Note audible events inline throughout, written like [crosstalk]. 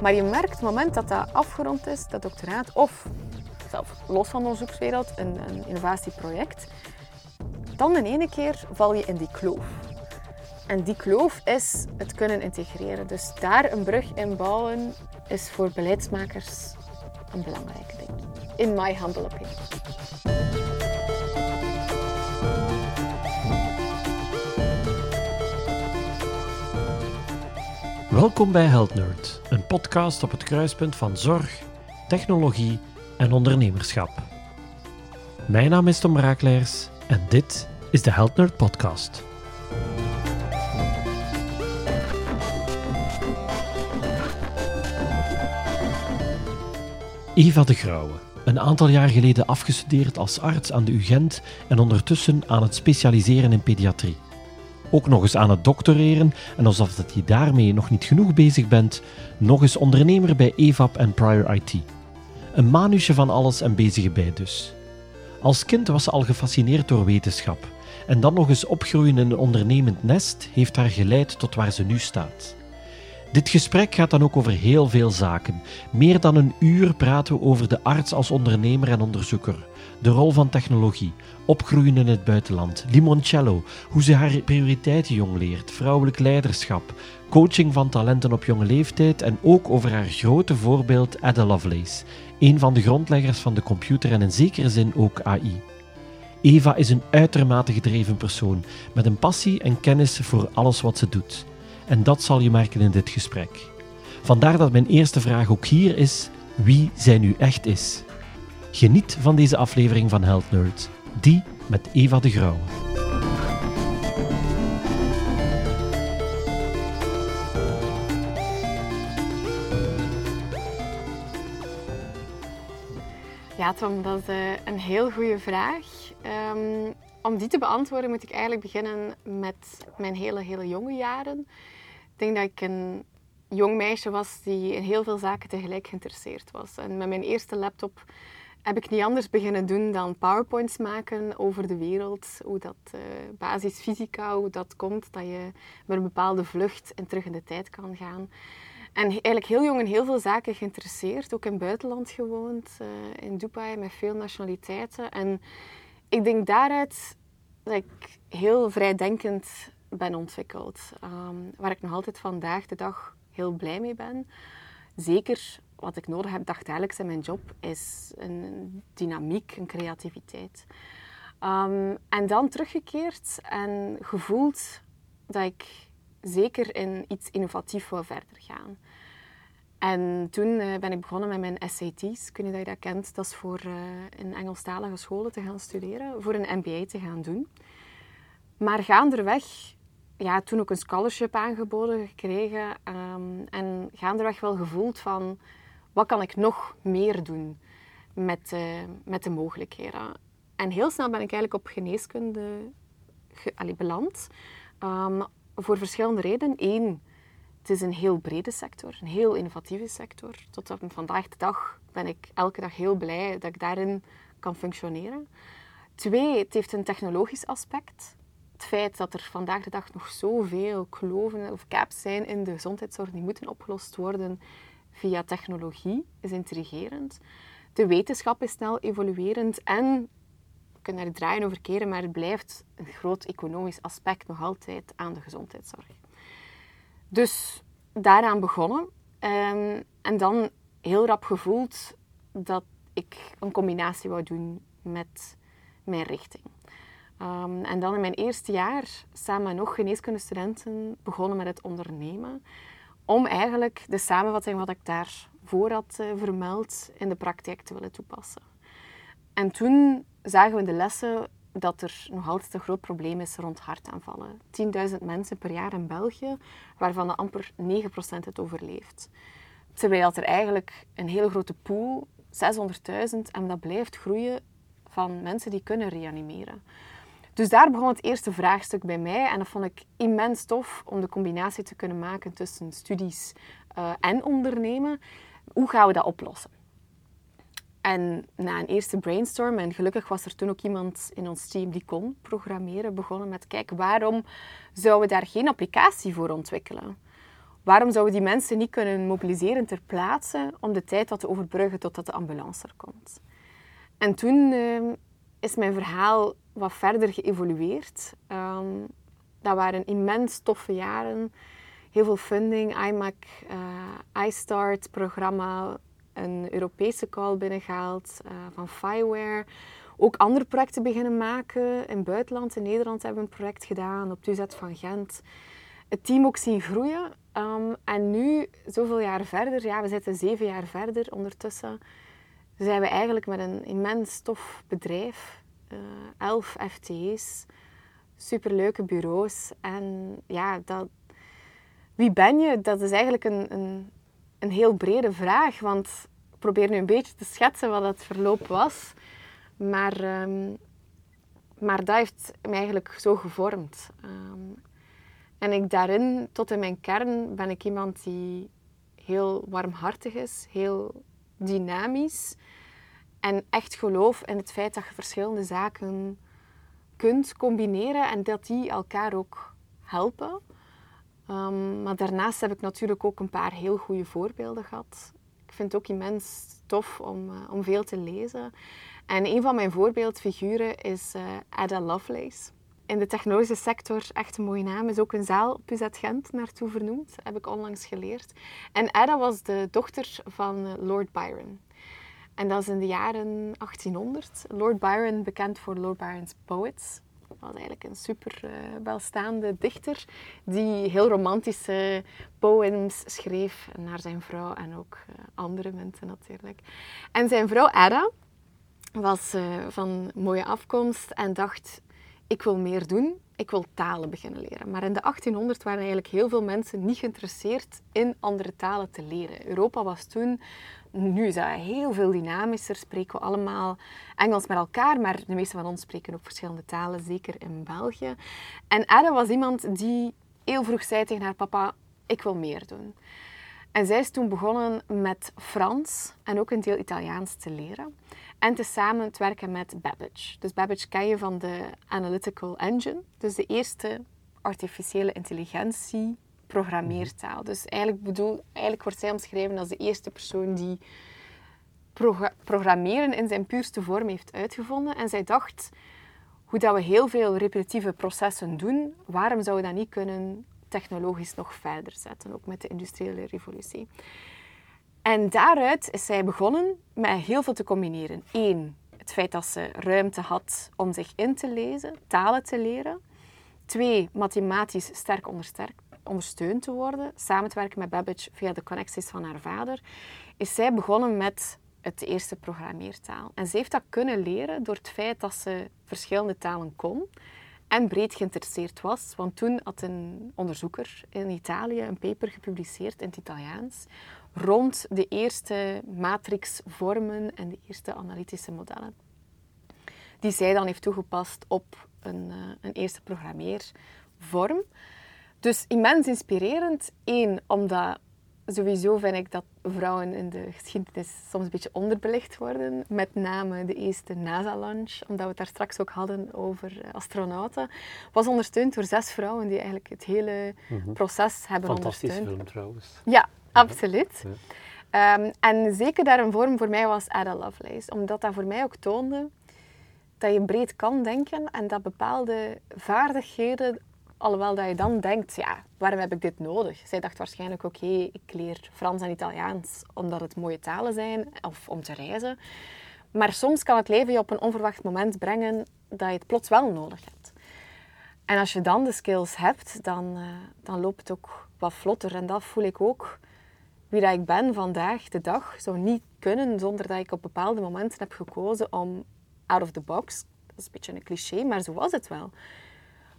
Maar je merkt, het moment dat dat afgerond is, dat doctoraat, of zelf los van de onderzoekswereld, een, een innovatieproject, dan in ene keer val je in die kloof. En die kloof is het kunnen integreren. Dus daar een brug in bouwen is voor beleidsmakers een belangrijke ding. In my humble opinion. Welkom bij Health Nerd, een podcast op het kruispunt van zorg, technologie en ondernemerschap. Mijn naam is Tom Raakleers en dit is de Health Nerd Podcast. Eva de Grauwe, een aantal jaar geleden afgestudeerd als arts aan de UGent en ondertussen aan het specialiseren in pediatrie. Ook nog eens aan het doctoreren en alsof dat je daarmee nog niet genoeg bezig bent, nog eens ondernemer bij EVAP en Prior IT. Een manusje van alles en bezige bij dus. Als kind was ze al gefascineerd door wetenschap en dan nog eens opgroeien in een ondernemend nest heeft haar geleid tot waar ze nu staat. Dit gesprek gaat dan ook over heel veel zaken. Meer dan een uur praten we over de arts als ondernemer en onderzoeker, de rol van technologie, opgroeien in het buitenland, limoncello, hoe ze haar prioriteiten jong leert, vrouwelijk leiderschap, coaching van talenten op jonge leeftijd en ook over haar grote voorbeeld Ada Lovelace, een van de grondleggers van de computer en in zekere zin ook AI. Eva is een uitermate gedreven persoon met een passie en kennis voor alles wat ze doet. En dat zal je merken in dit gesprek. Vandaar dat mijn eerste vraag ook hier is: wie zij nu echt is. Geniet van deze aflevering van Health Nerd, die met Eva de Grauwe. Ja, Tom, dat is eh, een heel goede vraag. Um, om die te beantwoorden moet ik eigenlijk beginnen met mijn hele, hele jonge jaren. Ik denk dat ik een jong meisje was die in heel veel zaken tegelijk geïnteresseerd was. En met mijn eerste laptop heb ik niet anders beginnen doen dan powerpoints maken over de wereld. Hoe dat uh, basisfysica, hoe dat komt, dat je met een bepaalde vlucht en terug in de tijd kan gaan. En eigenlijk heel jong in heel veel zaken geïnteresseerd. Ook in het buitenland gewoond, uh, in Dubai met veel nationaliteiten. En ik denk daaruit dat ik heel vrijdenkend ben ontwikkeld. Um, waar ik nog altijd vandaag de dag heel blij mee ben. Zeker wat ik nodig heb dagelijks in mijn job is een dynamiek, een creativiteit. Um, en dan teruggekeerd en gevoeld dat ik zeker in iets innovatief wil verder gaan. En toen uh, ben ik begonnen met mijn SAT's. Weet niet dat je dat kent. Dat is voor uh, in Engelstalige scholen te gaan studeren. Voor een MBA te gaan doen. Maar gaandeweg, ja, toen ook een scholarship aangeboden gekregen. Um, en gaandeweg wel gevoeld van, wat kan ik nog meer doen met, uh, met de mogelijkheden? En heel snel ben ik eigenlijk op geneeskunde beland. Um, voor verschillende redenen. Eén, het is een heel brede sector, een heel innovatieve sector. Tot op vandaag de dag ben ik elke dag heel blij dat ik daarin kan functioneren. Twee, het heeft een technologisch aspect. Het feit dat er vandaag de dag nog zoveel kloven of gaps zijn in de gezondheidszorg die moeten opgelost worden via technologie is intrigerend. De wetenschap is snel evoluerend en we kunnen er draaien over keren, maar het blijft een groot economisch aspect nog altijd aan de gezondheidszorg. Dus daaraan begonnen. Um, en dan heel rap gevoeld dat ik een combinatie wou doen met mijn richting. Um, en dan in mijn eerste jaar, samen met nog geneeskundestudenten, begonnen met het ondernemen. Om eigenlijk de samenvatting wat ik daarvoor had uh, vermeld in de praktijk te willen toepassen. En toen zagen we de lessen dat er nog altijd een groot probleem is rond hartaanvallen. 10.000 mensen per jaar in België, waarvan de amper 9% het overleeft. Terwijl er eigenlijk een hele grote pool, 600.000, en dat blijft groeien van mensen die kunnen reanimeren. Dus daar begon het eerste vraagstuk bij mij en dat vond ik immens tof om de combinatie te kunnen maken tussen studies uh, en ondernemen. Hoe gaan we dat oplossen? En na een eerste brainstorm, en gelukkig was er toen ook iemand in ons team die kon programmeren, begonnen met, kijk, waarom zouden we daar geen applicatie voor ontwikkelen? waarom zouden die mensen niet kunnen mobiliseren ter plaatse om de tijd wat te overbruggen totdat de ambulance er komt? En toen ehm, is mijn verhaal wat verder geëvolueerd. Ehm, dat waren immens toffe jaren. Heel veel funding, IMAC, uh, iStart programma, een Europese call binnengehaald uh, van Fireware. Ook andere projecten beginnen maken. In het buitenland, in Nederland hebben we een project gedaan op TUZ van Gent. Het team ook zien groeien. Um, en nu, zoveel jaar verder, ja, we zitten zeven jaar verder ondertussen, zijn we eigenlijk met een immens tof bedrijf. Uh, elf FTE's, superleuke bureaus. En ja, dat, wie ben je? Dat is eigenlijk een, een, een heel brede vraag. Want ik probeer nu een beetje te schetsen wat het verloop was. Maar, um, maar dat heeft mij eigenlijk zo gevormd. Um, en ik daarin, tot in mijn kern, ben ik iemand die heel warmhartig is, heel dynamisch. En echt geloof in het feit dat je verschillende zaken kunt combineren en dat die elkaar ook helpen. Um, maar daarnaast heb ik natuurlijk ook een paar heel goede voorbeelden gehad. Ik vind het ook immens tof om, uh, om veel te lezen. En een van mijn voorbeeldfiguren is uh, Ada Lovelace. In de technologische sector, echt een mooie naam, is ook een zaal op UZ Gent naartoe vernoemd. heb ik onlangs geleerd. En Ada was de dochter van uh, Lord Byron. En dat is in de jaren 1800. Lord Byron, bekend voor Lord Byron's Poets, was eigenlijk een super uh, welstaande dichter die heel romantische poems schreef naar zijn vrouw en ook uh, andere mensen natuurlijk. En zijn vrouw Ada was uh, van mooie afkomst en dacht, ik wil meer doen, ik wil talen beginnen leren. Maar in de 1800 waren eigenlijk heel veel mensen niet geïnteresseerd in andere talen te leren. Europa was toen nu is dat heel veel dynamischer, spreken we allemaal Engels met elkaar, maar de meeste van ons spreken ook verschillende talen, zeker in België. En Ada was iemand die heel vroeg zei tegen haar papa, ik wil meer doen. En zij is toen begonnen met Frans en ook een deel Italiaans te leren. En te samen te werken met Babbage. Dus Babbage ken je van de Analytical Engine, dus de eerste artificiële intelligentie programmeertaal. Dus eigenlijk, bedoel, eigenlijk wordt zij omschreven als de eerste persoon die programmeren in zijn puurste vorm heeft uitgevonden. En zij dacht, hoe dat we heel veel repetitieve processen doen, waarom zouden we dat niet kunnen technologisch nog verder zetten, ook met de industriële revolutie. En daaruit is zij begonnen met heel veel te combineren. Eén, het feit dat ze ruimte had om zich in te lezen, talen te leren. Twee, mathematisch sterk ondersteund te worden, samen te werken met Babbage via de connecties van haar vader, is zij begonnen met het eerste programmeertaal. En ze heeft dat kunnen leren door het feit dat ze verschillende talen kon en breed geïnteresseerd was. Want toen had een onderzoeker in Italië een paper gepubliceerd in het Italiaans rond de eerste matrixvormen en de eerste analytische modellen. Die zij dan heeft toegepast op een, uh, een eerste programmeervorm. Dus immens inspirerend. Eén, omdat sowieso vind ik dat vrouwen in de geschiedenis soms een beetje onderbelicht worden. Met name de eerste NASA-launch, omdat we het daar straks ook hadden over eh, astronauten. Was ondersteund door zes vrouwen die eigenlijk het hele mhm. proces hebben ondersteund. Fantastisch film trouwens. Ja, absoluut. Ehm, en zeker daar een vorm voor mij was Ada Lovelace. Omdat dat voor mij ook toonde dat je breed kan denken en dat bepaalde vaardigheden Alhoewel dat je dan denkt, ja, waarom heb ik dit nodig? Zij dacht waarschijnlijk, oké, ik leer Frans en Italiaans omdat het mooie talen zijn of om te reizen. Maar soms kan het leven je op een onverwacht moment brengen dat je het plots wel nodig hebt. En als je dan de skills hebt, dan, uh, dan loopt het ook wat vlotter. En dat voel ik ook. Wie dat ik ben vandaag de dag zou niet kunnen zonder dat ik op bepaalde momenten heb gekozen om out of the box. Dat is een beetje een cliché, maar zo was het wel.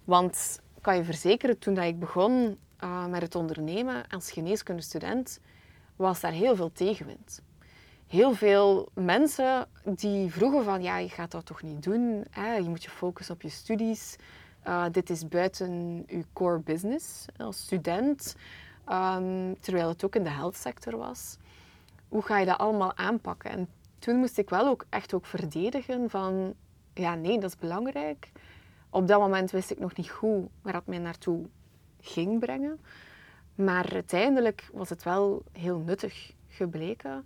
Want kan je verzekeren, toen dat ik begon uh, met het ondernemen als geneeskundestudent, was daar heel veel tegenwind. Heel veel mensen die vroegen van, ja, je gaat dat toch niet doen, hè? je moet je focussen op je studies. Uh, dit is buiten je core business als student, um, terwijl het ook in de health sector was. Hoe ga je dat allemaal aanpakken? En toen moest ik wel ook echt ook verdedigen van, ja, nee, dat is belangrijk op dat moment wist ik nog niet goed waar dat mij naartoe ging brengen. Maar uiteindelijk was het wel heel nuttig gebleken.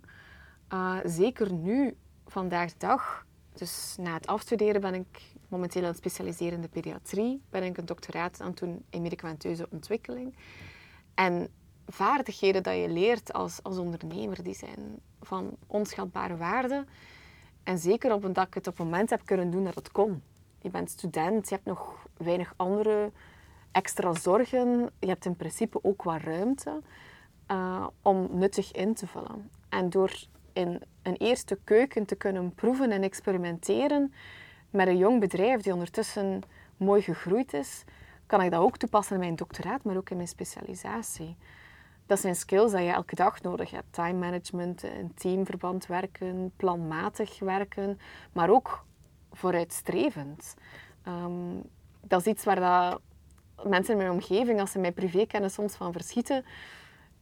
Uh, zeker nu, vandaag de dag. Dus na het afstuderen ben ik momenteel aan het specialiseren in de pediatrie. Ben ik een doctoraat aan het doen in medicamenteuze ontwikkeling. En vaardigheden dat je leert als, als ondernemer, die zijn van onschatbare waarde. En zeker op een dat ik het op het moment heb kunnen doen dat het kon. Je bent student, je hebt nog weinig andere extra zorgen. Je hebt in principe ook wat ruimte uh, om nuttig in te vullen. En door in een eerste keuken te kunnen proeven en experimenteren met een jong bedrijf die ondertussen mooi gegroeid is, kan ik dat ook toepassen in mijn doctoraat, maar ook in mijn specialisatie. Dat zijn skills die je elke dag nodig hebt. Time management, in teamverband werken, planmatig werken, maar ook vooruitstrevend. Um, dat is iets waar dat mensen in mijn omgeving, als ze mij privé kennen, soms van verschieten.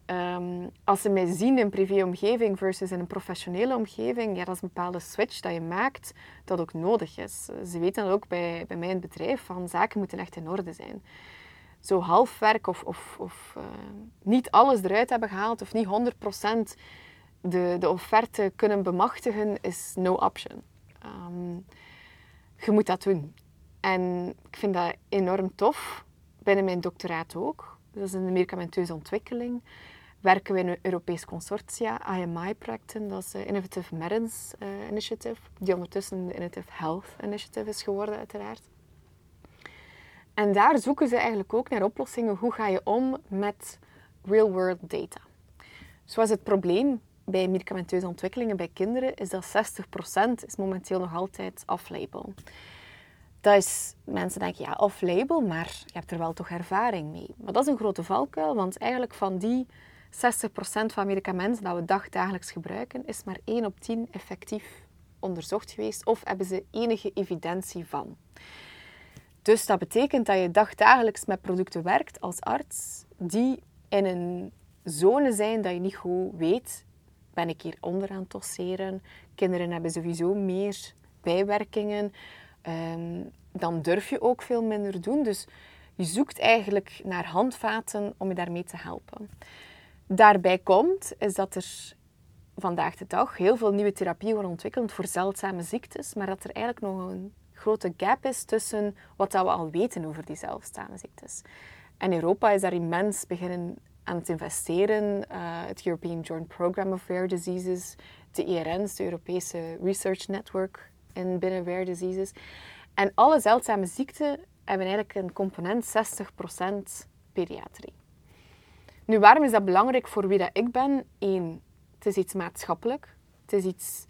Um, als ze mij zien in een privéomgeving versus in een professionele omgeving, ja, dat is een bepaalde switch dat je maakt dat ook nodig is. Ze weten dat ook bij, bij mij in het bedrijf, van zaken moeten echt in orde zijn. Zo halfwerk of, of, of uh, niet alles eruit hebben gehaald of niet 100% de, de offerte kunnen bemachtigen, is no option. Um, je moet dat doen. En ik vind dat enorm tof, binnen mijn doctoraat ook. Dat is in de medicamenteuze ontwikkeling. Werken we in een Europees consortia, IMI-projecten, dat is de Innovative Medicines uh, Initiative, die ondertussen de Innovative Health Initiative is geworden, uiteraard. En daar zoeken ze eigenlijk ook naar oplossingen. Hoe ga je om met real-world data? Zoals het probleem bij medicamenteuze ontwikkelingen bij kinderen is dat 60% is momenteel nog altijd off-label dat is, mensen denken, ja, off-label, maar je hebt er wel toch ervaring mee. Maar dat is een grote valkuil, want eigenlijk van die 60% van medicamenten dat we dagdagelijks gebruiken, is maar 1 op 10 effectief onderzocht geweest of hebben ze enige evidentie van. Dus dat betekent dat je dagdagelijks met producten werkt als arts die in een zone zijn dat je niet goed weet, ben ik hier onder aan het tosseren? Kinderen hebben sowieso meer bijwerkingen. Ehm, dan durf je ook veel minder doen. Dus je zoekt eigenlijk naar handvaten om je daarmee te helpen. Daarbij komt is dat er vandaag de dag heel veel nieuwe therapieën worden ontwikkeld voor zeldzame ziektes, maar dat er eigenlijk nog een grote gap is tussen wat we al weten over die zeldzame ziektes. En Europa is daar immens beginnen aan het investeren. Uh, het European Joint Program of Rare Diseases, de ERN's, de Europese Research Network in binnen rare diseases. En alle zeldzame ziekten hebben eigenlijk een component 60% pediatrie. Nu, waarom is dat belangrijk voor wie dat ik ben? Eén, het is iets maatschappelijk. Het is iets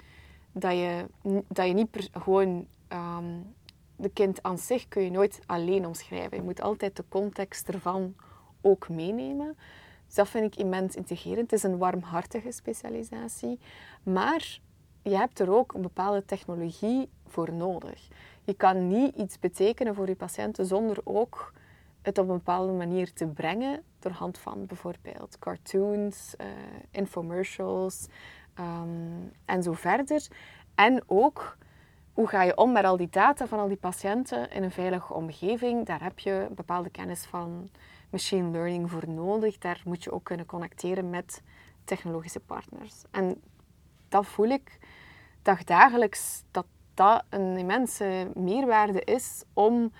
dat je, dat je niet gewoon... Um, de kind aan zich kun je nooit alleen omschrijven. Je moet altijd de context ervan ook meenemen. Dat vind ik immens integrerend. Het is een warmhartige specialisatie. Maar je hebt er ook een bepaalde technologie voor nodig. Je kan niet iets betekenen voor je patiënten zonder ook het op een bepaalde manier te brengen door hand van bijvoorbeeld cartoons, uh, infomercials um, en zo verder. En ook hoe ga je om met al die data van al die patiënten in een veilige omgeving. Daar heb je bepaalde kennis van machine learning voor nodig. Daar moet je ook kunnen connecteren met technologische partners. En dat voel ik dagdagelijks dat dat een immense meerwaarde is om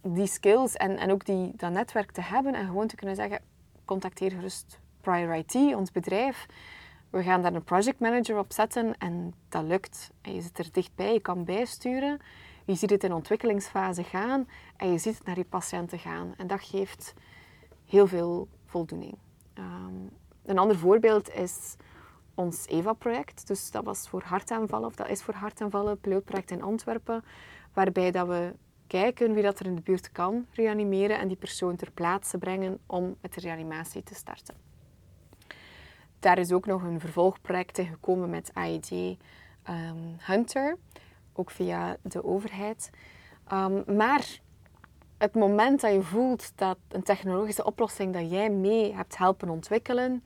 die skills en, en ook die, dat netwerk te hebben en gewoon te kunnen zeggen, contacteer gerust Prior IT, ons bedrijf. We gaan daar een project manager op zetten en dat lukt. Je zit er dichtbij, je kan bijsturen. Je ziet het in ontwikkelingsfase gaan en je ziet het naar je patiënten gaan. En dat geeft heel veel voldoening. Um, een ander voorbeeld is ons EVA-project. Dus dat was voor hartaanvallen, of dat is voor hartaanvallen, pilootproject in Antwerpen, waarbij dat we kijken wie dat er in de buurt kan reanimeren en die persoon ter plaatse brengen om met de reanimatie te starten. Daar is ook nog een vervolgproject in gekomen met AED ehm, Hunter, ook via de overheid. Um, maar het moment dat je voelt dat een technologische oplossing dat jij mee hebt helpen ontwikkelen,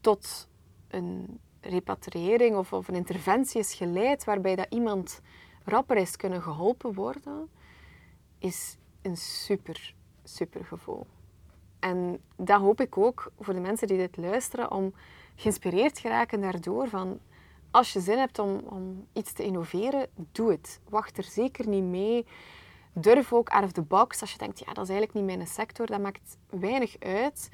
tot een repatriëring of, of een interventie is geleid waarbij dat iemand rapper is kunnen geholpen worden, is een super, super gevoel. En dat hoop ik ook voor de mensen die dit luisteren, om geïnspireerd te geraken daardoor van als je zin hebt om, om iets te innoveren, doe het. Wacht er zeker niet mee. Durf ook out of the box. Als je denkt, ja, dat is eigenlijk niet mijn sector, dat maakt weinig uit.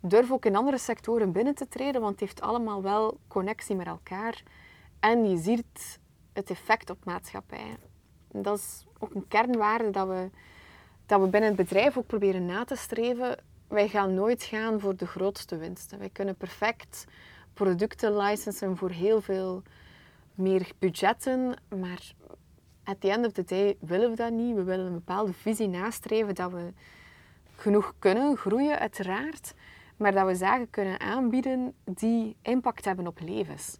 Durf ook in andere sectoren binnen te treden, want het heeft allemaal wel connectie met elkaar. En je ziet het effect op maatschappij. Dat is ook een kernwaarde dat we, dat we binnen het bedrijf ook proberen na te streven. Wij gaan nooit gaan voor de grootste winsten. Wij kunnen perfect producten licensen voor heel veel meer budgetten, maar at the end of the day willen we dat niet. We willen een bepaalde visie nastreven dat we genoeg kunnen groeien, uiteraard, maar dat we zaken kunnen aanbieden die impact hebben op levens.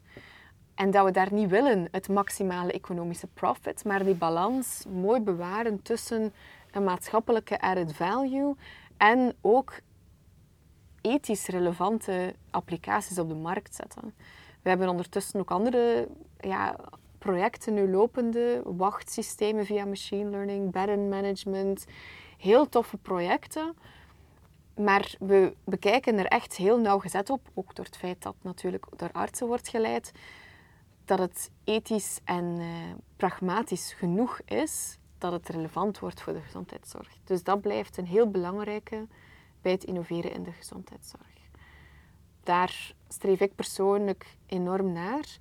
En dat we daar niet willen het maximale economische profit, maar die balans mooi bewaren tussen een maatschappelijke added value en ook ethisch relevante applicaties op de markt zetten. We hebben ondertussen ook andere ja, projecten nu lopende, wachtsystemen via machine learning, management, heel toffe projecten. Maar we bekijken er echt heel nauwgezet op, ook door het feit dat natuurlijk door artsen wordt geleid, dat het ethisch en uh, pragmatisch genoeg is dat het relevant wordt voor de gezondheidszorg. Dus dat blijft een heel belangrijke bij het innoveren in de gezondheidszorg. Daar streef ik persoonlijk enorm naar.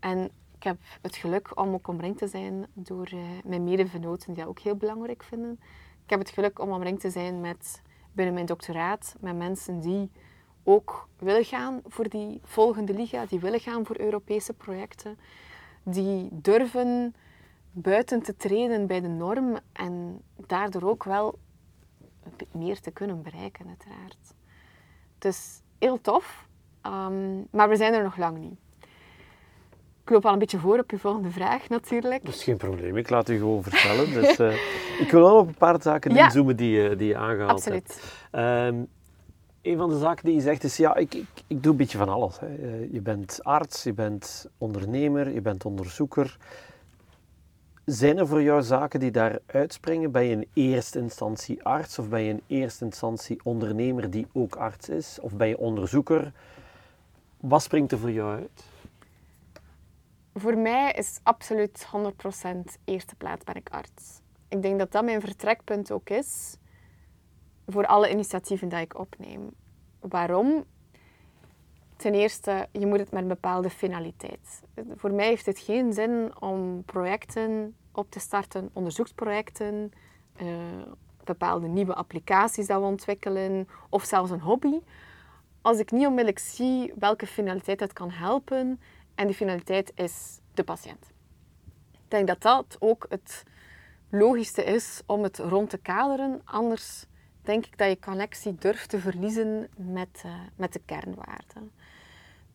En ik heb het geluk om ook omringd te zijn door uh, mijn medevenoten die dat ook heel belangrijk vinden. Ik heb het geluk om omringd te zijn met, binnen mijn doctoraat met mensen die ook willen gaan voor die volgende liga, die willen gaan voor Europese projecten, die durven buiten te treden bij de norm en daardoor ook wel meer te kunnen bereiken, uiteraard. Dus heel tof, um, maar we zijn er nog lang niet. Ik loop al een beetje voor op je volgende vraag, natuurlijk. Dat is geen probleem, ik laat u gewoon vertellen. Dus, uh, [laughs] ik wil wel op een paar zaken ja. inzoomen die, die je aangehaald Absoluut. hebt. Um, een van de zaken die je zegt is, ja, ik, ik, ik doe een beetje van alles. Hè. Eh, je bent arts, je bent ondernemer, je bent onderzoeker. Zijn er voor jou zaken die daar uitspringen? Ben je in eerste instantie arts of ben je in eerste instantie ondernemer die ook arts is? Of ben je onderzoeker? Wat springt er voor jou uit? Voor mij is absoluut 100% eerste plaats ben ik arts. Ik denk dat dat mijn vertrekpunt ook is voor alle initiatieven die ik opneem. Waarom? Ten eerste, je moet het met een bepaalde finaliteit. Voor mij heeft het geen zin om projecten op te starten, onderzoeksprojecten, uh, bepaalde nieuwe applicaties dat we ontwikkelen, of zelfs een hobby, als ik niet onmiddellijk zie welke finaliteit het kan helpen. En die finaliteit is de patiënt. Ik denk dat dat ook het logischste is om het rond te kaderen. Anders denk ik dat je connectie durft te verliezen met, uh, met de kernwaarden.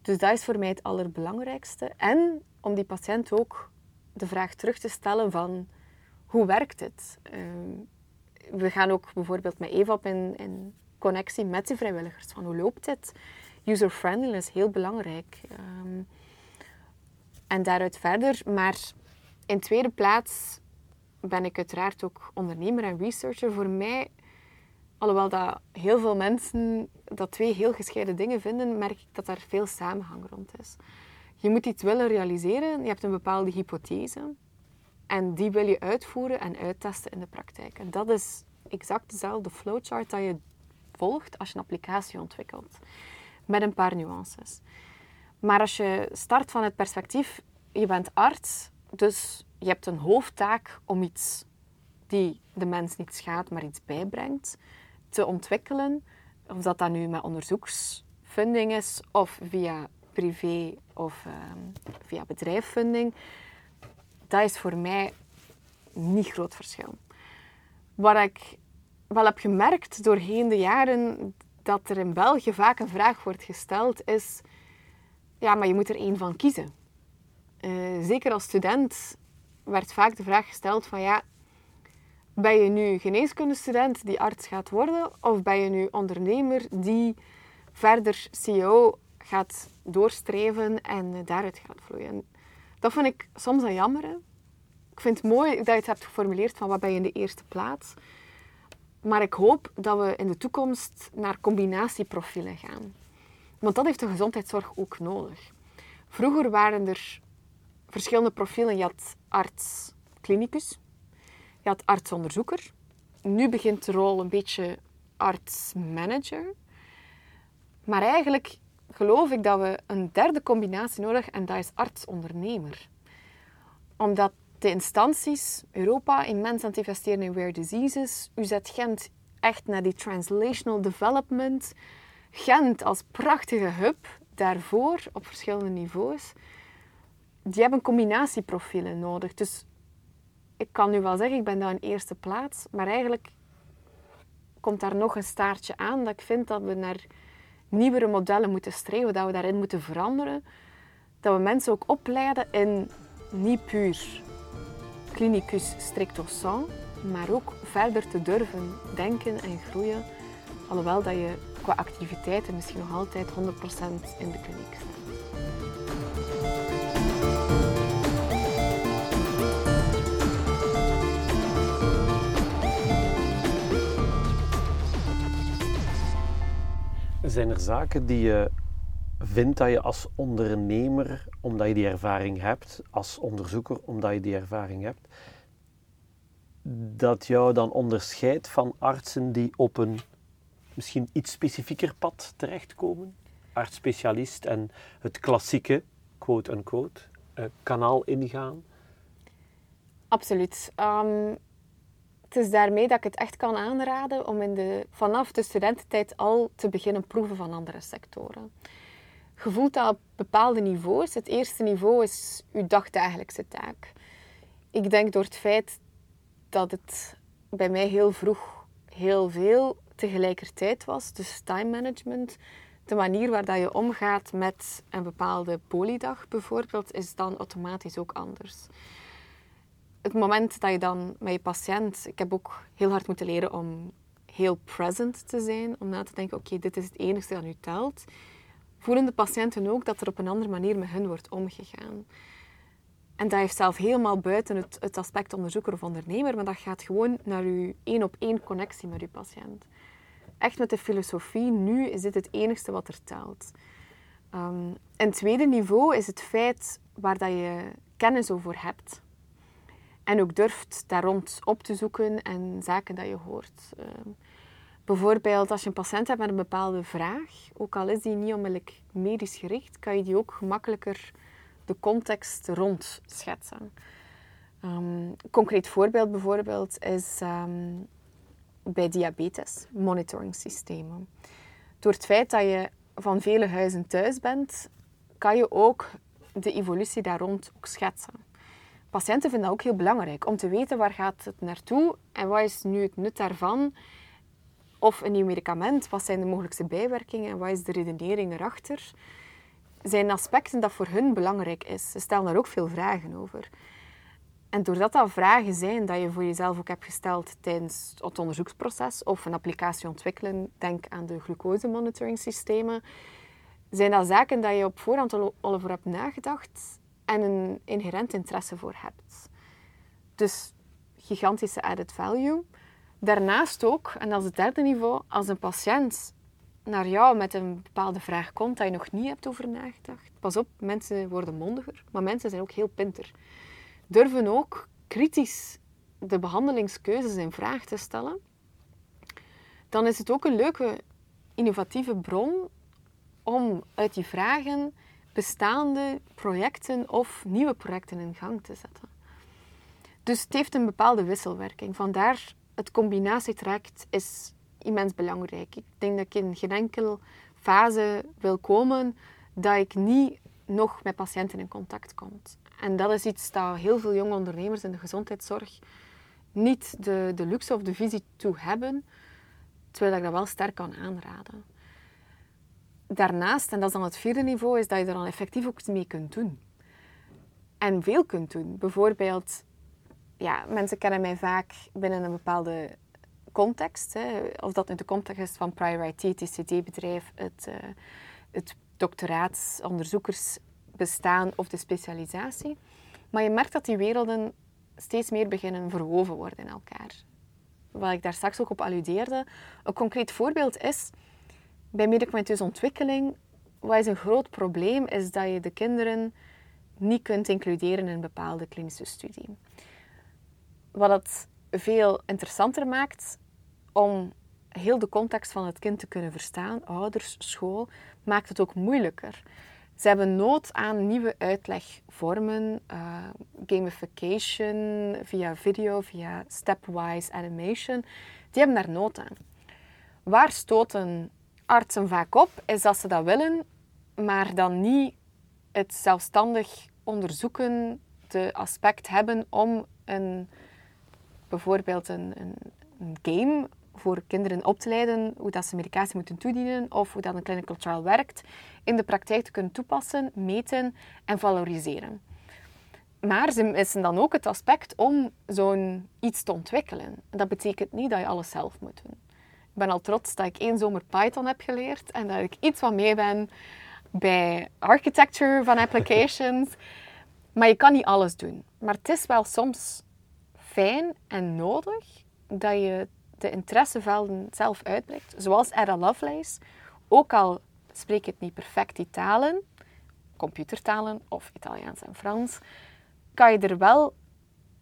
Dus dat is voor mij het allerbelangrijkste. En om die patiënt ook de vraag terug te stellen van hoe werkt het? Uh, we gaan ook bijvoorbeeld met EVAP in, in connectie met de vrijwilligers. Van hoe loopt dit? User-friendliness, heel belangrijk. Um, en daaruit verder. Maar in tweede plaats ben ik uiteraard ook ondernemer en researcher. Voor mij Alhoewel dat heel veel mensen dat twee heel gescheiden dingen vinden, merk ik dat daar veel samenhang rond is. Je moet iets willen realiseren, je hebt een bepaalde hypothese en die wil je uitvoeren en uittesten in de praktijk. En dat is exact dezelfde flowchart dat je volgt als je een applicatie ontwikkelt, met een paar nuances. Maar als je start van het perspectief, je bent arts, dus je hebt een hoofdtaak om iets die de mens niet schaadt, maar iets bijbrengt, te ontwikkelen. Of dat dat nu met onderzoeksfunding is of via privé of ehm, via bedrijffunding. Dat is voor mij niet groot verschil. Wat ik wel heb gemerkt doorheen de jaren dat er in België vaak een vraag wordt gesteld is... Ja, maar je moet er één van kiezen. Uh, zeker als student werd vaak de vraag gesteld van... Ja, ben je nu geneeskundestudent die arts gaat worden, of ben je nu ondernemer die verder CEO gaat doorstreven en daaruit gaat vloeien? Dat vind ik soms een jammer. Ik vind het mooi dat je het hebt geformuleerd van wat ben je in de eerste plaats. Maar ik hoop dat we in de toekomst naar combinatieprofielen gaan. Want dat heeft de gezondheidszorg ook nodig. Vroeger waren er verschillende profielen. Je had arts-clinicus, je had arts-onderzoeker. Nu begint de rol een beetje arts-manager. Maar eigenlijk geloof ik dat we een derde combinatie nodig hebben en dat is arts-ondernemer. Omdat de instanties, Europa, immens aan het investeren in rare diseases. UZ Gent echt naar die translational development. Gent als prachtige hub daarvoor op verschillende niveaus. Die hebben combinatieprofielen nodig. Dus ik kan nu wel zeggen, ik ben daar in eerste plaats. Maar eigenlijk komt daar nog een staartje aan dat ik vind dat we naar nieuwere modellen moeten streven, dat we daarin moeten veranderen. Dat we mensen ook opleiden in niet puur clinicus stricto sensu, maar ook verder te durven denken en groeien. Alhoewel dat je qua activiteiten misschien nog altijd 100% in de kliniek staat. Zijn er zaken die je vindt dat je als ondernemer, omdat je die ervaring hebt, als onderzoeker, omdat je die ervaring hebt, dat jou dan onderscheidt van artsen die op een misschien iets specifieker pad terechtkomen? Arts-specialist en het klassieke, quote-unquote, uh, kanaal ingaan? Absoluut. Um, is daarmee dat ik het echt kan aanraden om in de, vanaf de studententijd al te beginnen proeven van andere sectoren. Je voelt dat op bepaalde niveaus. Het eerste niveau is uw dagdagelijkse taak. Ik denk door het feit dat het bij mij heel vroeg heel veel tegelijkertijd was, dus time management, de manier waar dat je omgaat met een bepaalde polydag bijvoorbeeld, is dan automatisch ook anders. Het moment dat je dan met je patiënt, ik heb ook heel hard moeten leren om heel present te zijn, om na te denken, oké, dit is het enige dat nu telt voelen de patiënten ook dat er op een andere manier met hen wordt omgegaan. En dat heeft zelf helemaal buiten het, het aspect onderzoeker of ondernemer, maar dat gaat gewoon naar uw één op één connectie met uw patiënt. Echt met de filosofie, nu is dit het enigste wat er telt. Um, een tweede niveau is het feit waar dat je kennis over hebt. En ook durft daar rond op te zoeken en zaken dat je hoort. Um, Bijvoorbeeld als je een patiënt hebt met een bepaalde vraag, ook al is die niet onmiddellijk medisch gericht, kan je die ook gemakkelijker de context rond schetsen. Een concreet voorbeeld bijvoorbeeld is um, bij diabetes, monitoring systemen. Door het feit dat je van vele huizen thuis bent, kan je ook de evolutie daar rond ook schetsen. Patiënten vinden dat ook heel belangrijk om te weten waar gaat het naartoe en wat is nu het nut daarvan of een nieuw medicament, wat zijn de mogelijkste bijwerkingen en wat is de redenering erachter? Zijn aspecten dat voor hun belangrijk is. Ze stellen daar ook veel vragen over. En doordat dat vragen zijn dat je voor jezelf ook hebt gesteld tijdens het onderzoeksproces of een applicatie ontwikkelen, denk aan de glucose systemen, zijn dat zaken dat je op voorhand al over hebt nagedacht en een inherent interesse voor hebt. Dus gigantische added value. Daarnaast ook, en dat is het derde niveau, als een patiënt naar jou met een bepaalde vraag komt dat je nog niet hebt over nagedacht. Pas op, mensen worden mondiger, maar mensen zijn ook heel pinter. Durven ook kritisch de behandelingskeuzes in vraag te stellen. Dan is het ook een leuke innovatieve bron om uit die vragen bestaande projecten of nieuwe projecten in gang te zetten. Dus het heeft een bepaalde wisselwerking. Vandaar het combinatietraject is immens belangrijk. Ik denk dat ik in geen enkele fase wil komen dat ik niet nog met patiënten in contact kom. En dat is iets dat heel veel jonge ondernemers in de gezondheidszorg niet de, de luxe of de visie toe hebben, terwijl ik dat wel sterk kan aanraden. Daarnaast, en dat is dan het vierde niveau, is dat je er dan effectief ook mee kunt doen. En veel kunt doen. Bijvoorbeeld ja, mensen kennen mij vaak binnen een bepaalde context. Hè. Of dat in de context is van Prior IT, het ICT-bedrijf, het, uh, het doctoraatsonderzoekersbestaan of de specialisatie. Maar je merkt dat die werelden steeds meer beginnen verwoven worden in elkaar. wat ik daar straks ook op alludeerde. Een concreet voorbeeld is, bij medicamenteuze ontwikkeling, wat is een groot probleem, is dat je de kinderen niet kunt includeren in een bepaalde klinische studie. Wat het veel interessanter maakt om heel de context van het kind te kunnen verstaan, ouders, school, maakt het ook moeilijker. Ze hebben nood aan nieuwe uitlegvormen, uh, gamification via video, via stepwise animation. Die hebben daar nood aan. Waar stoten artsen vaak op, is dat ze dat willen, maar dan niet het zelfstandig onderzoeken, de aspect hebben om een, bijvoorbeeld een, een, game voor kinderen op te leiden hoe dat ze medicatie moeten toedienen of hoe dat een clinical trial werkt, in de praktijk te kunnen toepassen, meten en valoriseren. Maar ze missen dan ook het aspect om zo'n iets te ontwikkelen. Dat betekent niet dat je alles zelf moet doen. Ik ben al trots dat ik één zomer Python heb geleerd en dat ik iets wat mee ben bij architecture van applications. [laughs] maar je kan niet alles doen. Maar het is wel soms fijn en nodig dat je de interessevelden zelf uitbreekt. Zoals Ada Lovelace. Ook al spreek het niet perfect die talen, computertalen of Italiaans en Frans, kan je er wel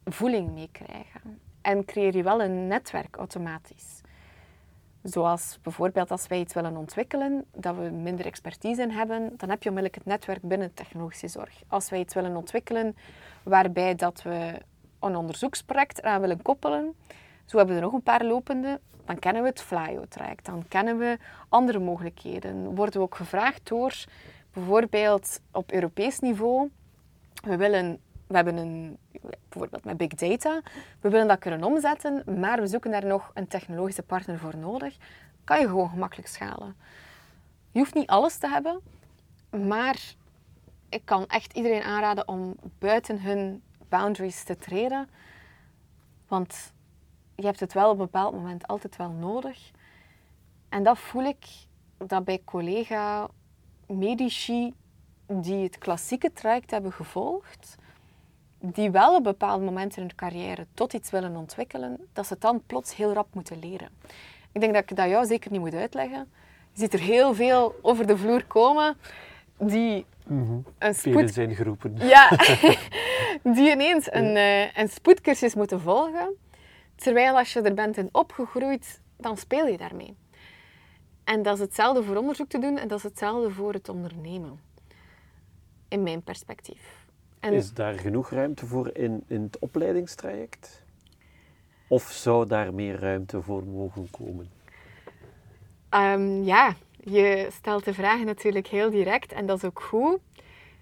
voeling mee krijgen. En creëer je wel een netwerk automatisch. Zoals bijvoorbeeld als wij iets willen ontwikkelen, dat we minder expertise in hebben, dan heb je onmiddellijk het netwerk binnen technologische zorg. Als wij iets willen ontwikkelen waarbij dat we een onderzoeksproject eraan willen koppelen, zo hebben we er nog een paar lopende, dan kennen we het Flyo-traject, dan kennen we andere mogelijkheden. Worden we ook gevraagd door bijvoorbeeld op Europees niveau, we willen we hebben een, bijvoorbeeld met big data, we willen dat kunnen omzetten, maar we zoeken daar nog een technologische partner voor nodig. Kan je gewoon gemakkelijk schalen. Je hoeft niet alles te hebben, maar ik kan echt iedereen aanraden om buiten hun boundaries te treden. Want je hebt het wel op een bepaald moment altijd wel nodig. En dat voel ik dat bij collega medici die het klassieke traject hebben gevolgd, die wel op bepaalde momenten in hun carrière tot iets willen ontwikkelen, dat ze het dan plots heel rap moeten leren. Ik denk dat ik dat jou zeker niet moet uitleggen. Je ziet er heel veel over de vloer komen die mm een spoed... zijn geroepen. Ja, [laughs] die ineens een, uh, een spoedcursus moeten volgen. Terwijl als je er bent in opgegroeid, dan speel je daarmee. En dat is hetzelfde voor onderzoek te doen en dat is hetzelfde voor het ondernemen. In mijn perspectief. En... Is daar genoeg ruimte voor in, in het opleidingstraject? Of zou daar meer ruimte voor mogen komen? Um, ja, je stelt de vraag natuurlijk heel direct en dat is ook goed.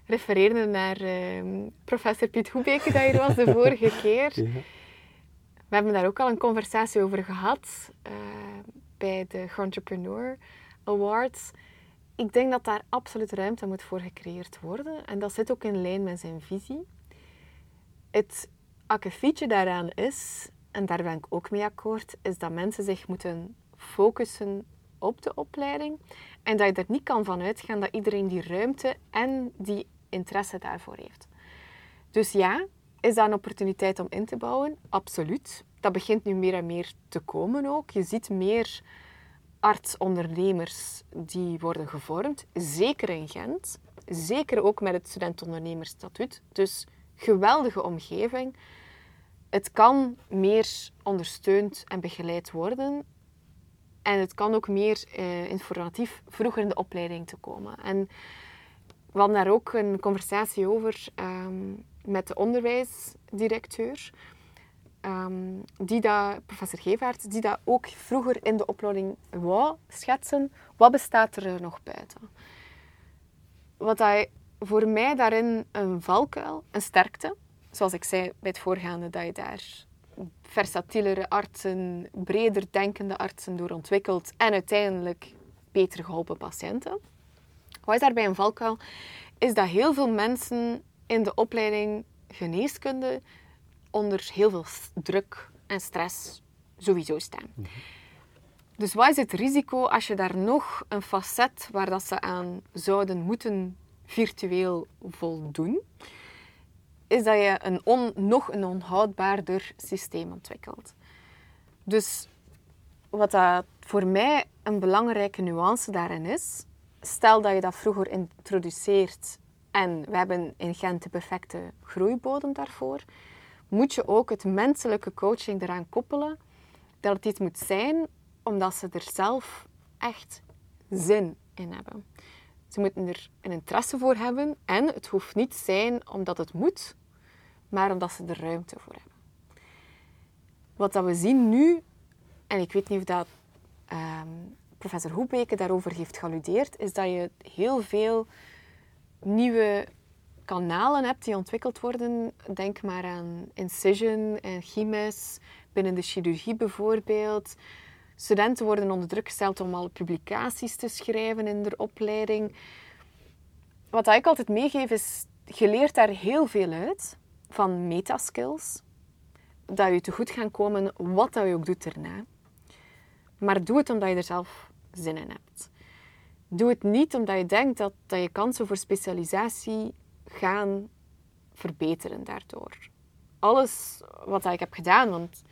Refereerde naar uh, professor Piet Hoebeke, dat hier was de [laughs] vorige keer. We hebben daar ook al een conversatie over gehad uh, bij de Entrepreneur Awards ik denk dat daar absoluut ruimte moet voor gecreëerd worden. En dat zit ook in lijn met zijn visie. Het akkefietje daaraan is, en daar ben ik ook mee akkoord, is dat mensen zich moeten focussen op de opleiding. En dat je er niet kan van uitgaan dat iedereen die ruimte en die interesse daarvoor heeft. Dus ja, is dat een opportuniteit om in te bouwen? Absoluut. Dat begint nu meer en meer te komen ook. Je ziet meer artsondernemers die worden gevormd, zeker in Gent, zeker ook met het studentondernemersstatuut. Dus geweldige omgeving. Het kan meer ondersteund en begeleid worden. En het kan ook meer eh, informatief vroeger in de opleiding te komen. En we hadden daar ook een conversatie over um, met de onderwijsdirecteur. Ehm, die dat, professor Gevaert, die dat ook vroeger in de opleiding wou schetsen. Wat bestaat er nog buiten? Wat hij voor mij daarin een valkuil, een sterkte, zoals ik zei bij het voorgaande, dat je daar versatielere artsen, breder denkende artsen door ontwikkelt en uiteindelijk beter geholpen patiënten. Wat is daarbij een valkuil? Is dat heel veel mensen in de opleiding geneeskunde onder heel veel druk en stress sowieso staan. Dus wat is het risico als je daar nog een facet waar dat ze aan zouden moeten virtueel voldoen, is dat je een on, nog een onhoudbaarder systeem ontwikkelt. Dus wat dat voor mij een belangrijke nuance daarin is, stel dat je dat vroeger introduceert en we hebben in Gent de perfecte groeibodem daarvoor, moet je ook het menselijke coaching eraan koppelen dat het iets moet zijn omdat ze er zelf echt zin in hebben. Ze moeten er een interesse voor hebben en het hoeft niet zijn omdat het moet, maar omdat ze er ruimte voor hebben. Wat dat we zien nu, en ik weet niet of dat ehm, professor Hoebeke daarover heeft gealludeerd, is dat je heel veel nieuwe kanalen hebt die ontwikkeld worden. Denk maar aan Incision en Chimes, binnen de chirurgie bijvoorbeeld. Studenten worden onder druk gesteld om al publicaties te schrijven in de opleiding. Wat ik altijd meegeef is, je leert daar heel veel uit van metaskills. Dat je te goed gaan komen wat je ook doet daarna. Maar doe het omdat je er zelf zin in hebt. Doe het niet omdat je denkt dat, dat je kansen voor specialisatie gaan verbeteren daardoor. Alles wat ik heb gedaan, want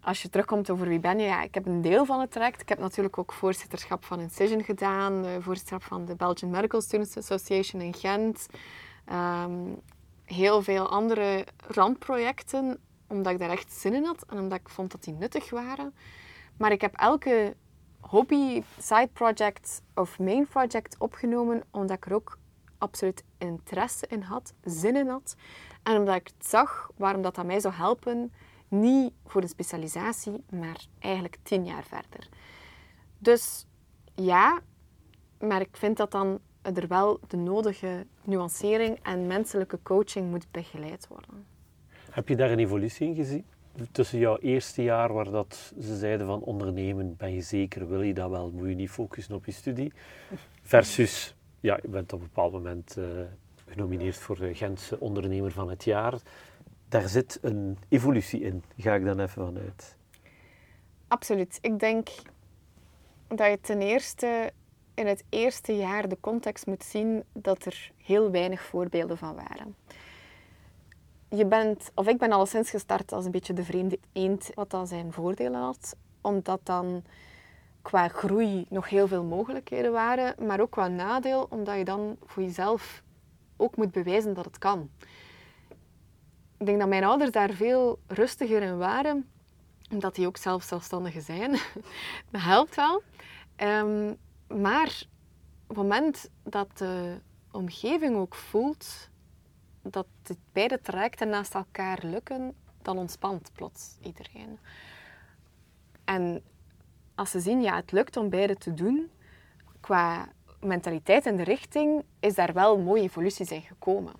als je terugkomt over wie ben je, ja, ik heb een deel van het traject. Ik heb natuurlijk ook voorzitterschap van Incision gedaan, uh, voorzitterschap van de Belgian Medical Students Association in Gent. Ehm, heel veel andere randprojecten, omdat ik daar echt zin in had en omdat ik vond dat die nuttig waren. Maar ik heb elke hobby, side project of main project opgenomen, omdat ik er ook absoluut interesse in had, zin in had. En omdat ik zag waarom dat, dat mij zou helpen, niet voor de specialisatie, maar eigenlijk tien jaar verder. Dus ja, maar ik vind dat dan er wel de nodige nuancering en menselijke coaching moet begeleid worden. Heb je daar een evolutie in gezien? Tussen jouw eerste jaar, waar dat ze zeiden van ondernemen, ben je zeker, wil je dat wel, moet je niet focussen op je studie, versus, ja, je bent op een bepaald moment uh, genomineerd voor de Gentse ondernemer van het jaar daar zit een evolutie in, ga ik dan even vanuit. Absoluut. Ik denk dat je ten eerste in het eerste jaar de context moet zien dat er heel weinig voorbeelden van waren. Je bent, of ik ben al sinds gestart als een beetje de vreemde eend, wat dan zijn voordelen had, omdat dan qua groei nog heel veel mogelijkheden waren, maar ook qua nadeel, omdat je dan voor jezelf ook moet bewijzen dat het kan ik denk dat mijn ouders daar veel rustiger in waren, omdat die ook zelf zelfstandigen zijn. [laughs] dat helpt wel. Um, maar op het moment dat de omgeving ook voelt dat het beide trajecten naast elkaar lukken, dan ontspant plots iedereen. En als ze zien, ja, het lukt om beide te doen, qua mentaliteit en de richting, is daar wel mooie evoluties in gekomen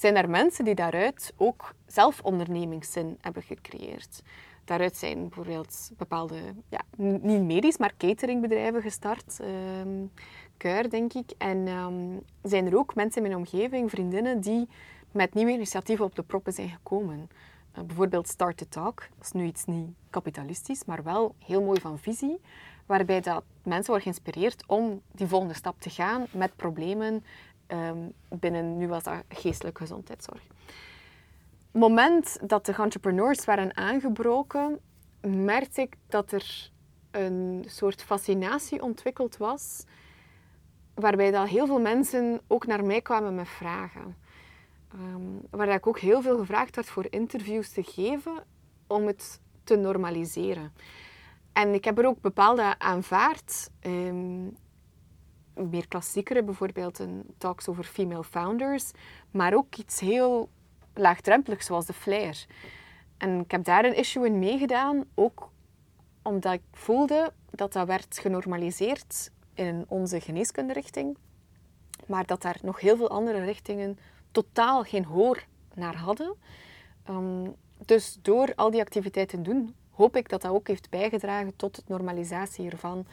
zijn er mensen die daaruit ook zelf ondernemingszin hebben gecreëerd. Daaruit zijn bijvoorbeeld bepaalde, ja, niet medisch, maar cateringbedrijven gestart. Um, Kuir, denk ik. En um, zijn er ook mensen in mijn omgeving, vriendinnen, die met nieuwe initiatieven op de proppen zijn gekomen. Uh, bijvoorbeeld Start to Talk. Dat is nu iets niet kapitalistisch, maar wel heel mooi van visie. Waarbij dat mensen worden geïnspireerd om die volgende stap te gaan met problemen um, binnen, nu was dat geestelijke gezondheidszorg. Het moment dat de entrepreneurs waren aangebroken, merkte ik dat er een soort fascinatie ontwikkeld was, waarbij dat heel veel mensen ook naar mij kwamen met vragen. Um, waar ik ook heel veel gevraagd werd voor interviews te geven om het te normaliseren. En ik heb er ook bepaalde aanvaard. Um, meer klassiekere, bijvoorbeeld een talks over female founders, maar ook iets heel laagdrempeligs zoals de Flair. En ik heb daar een issue in meegedaan, ook omdat ik voelde dat dat werd genormaliseerd in onze geneeskunderichting, maar dat daar nog heel veel andere richtingen totaal geen hoor naar hadden. Um, dus door al die activiteiten te doen, hoop ik dat dat ook heeft bijgedragen tot de normalisatie ervan.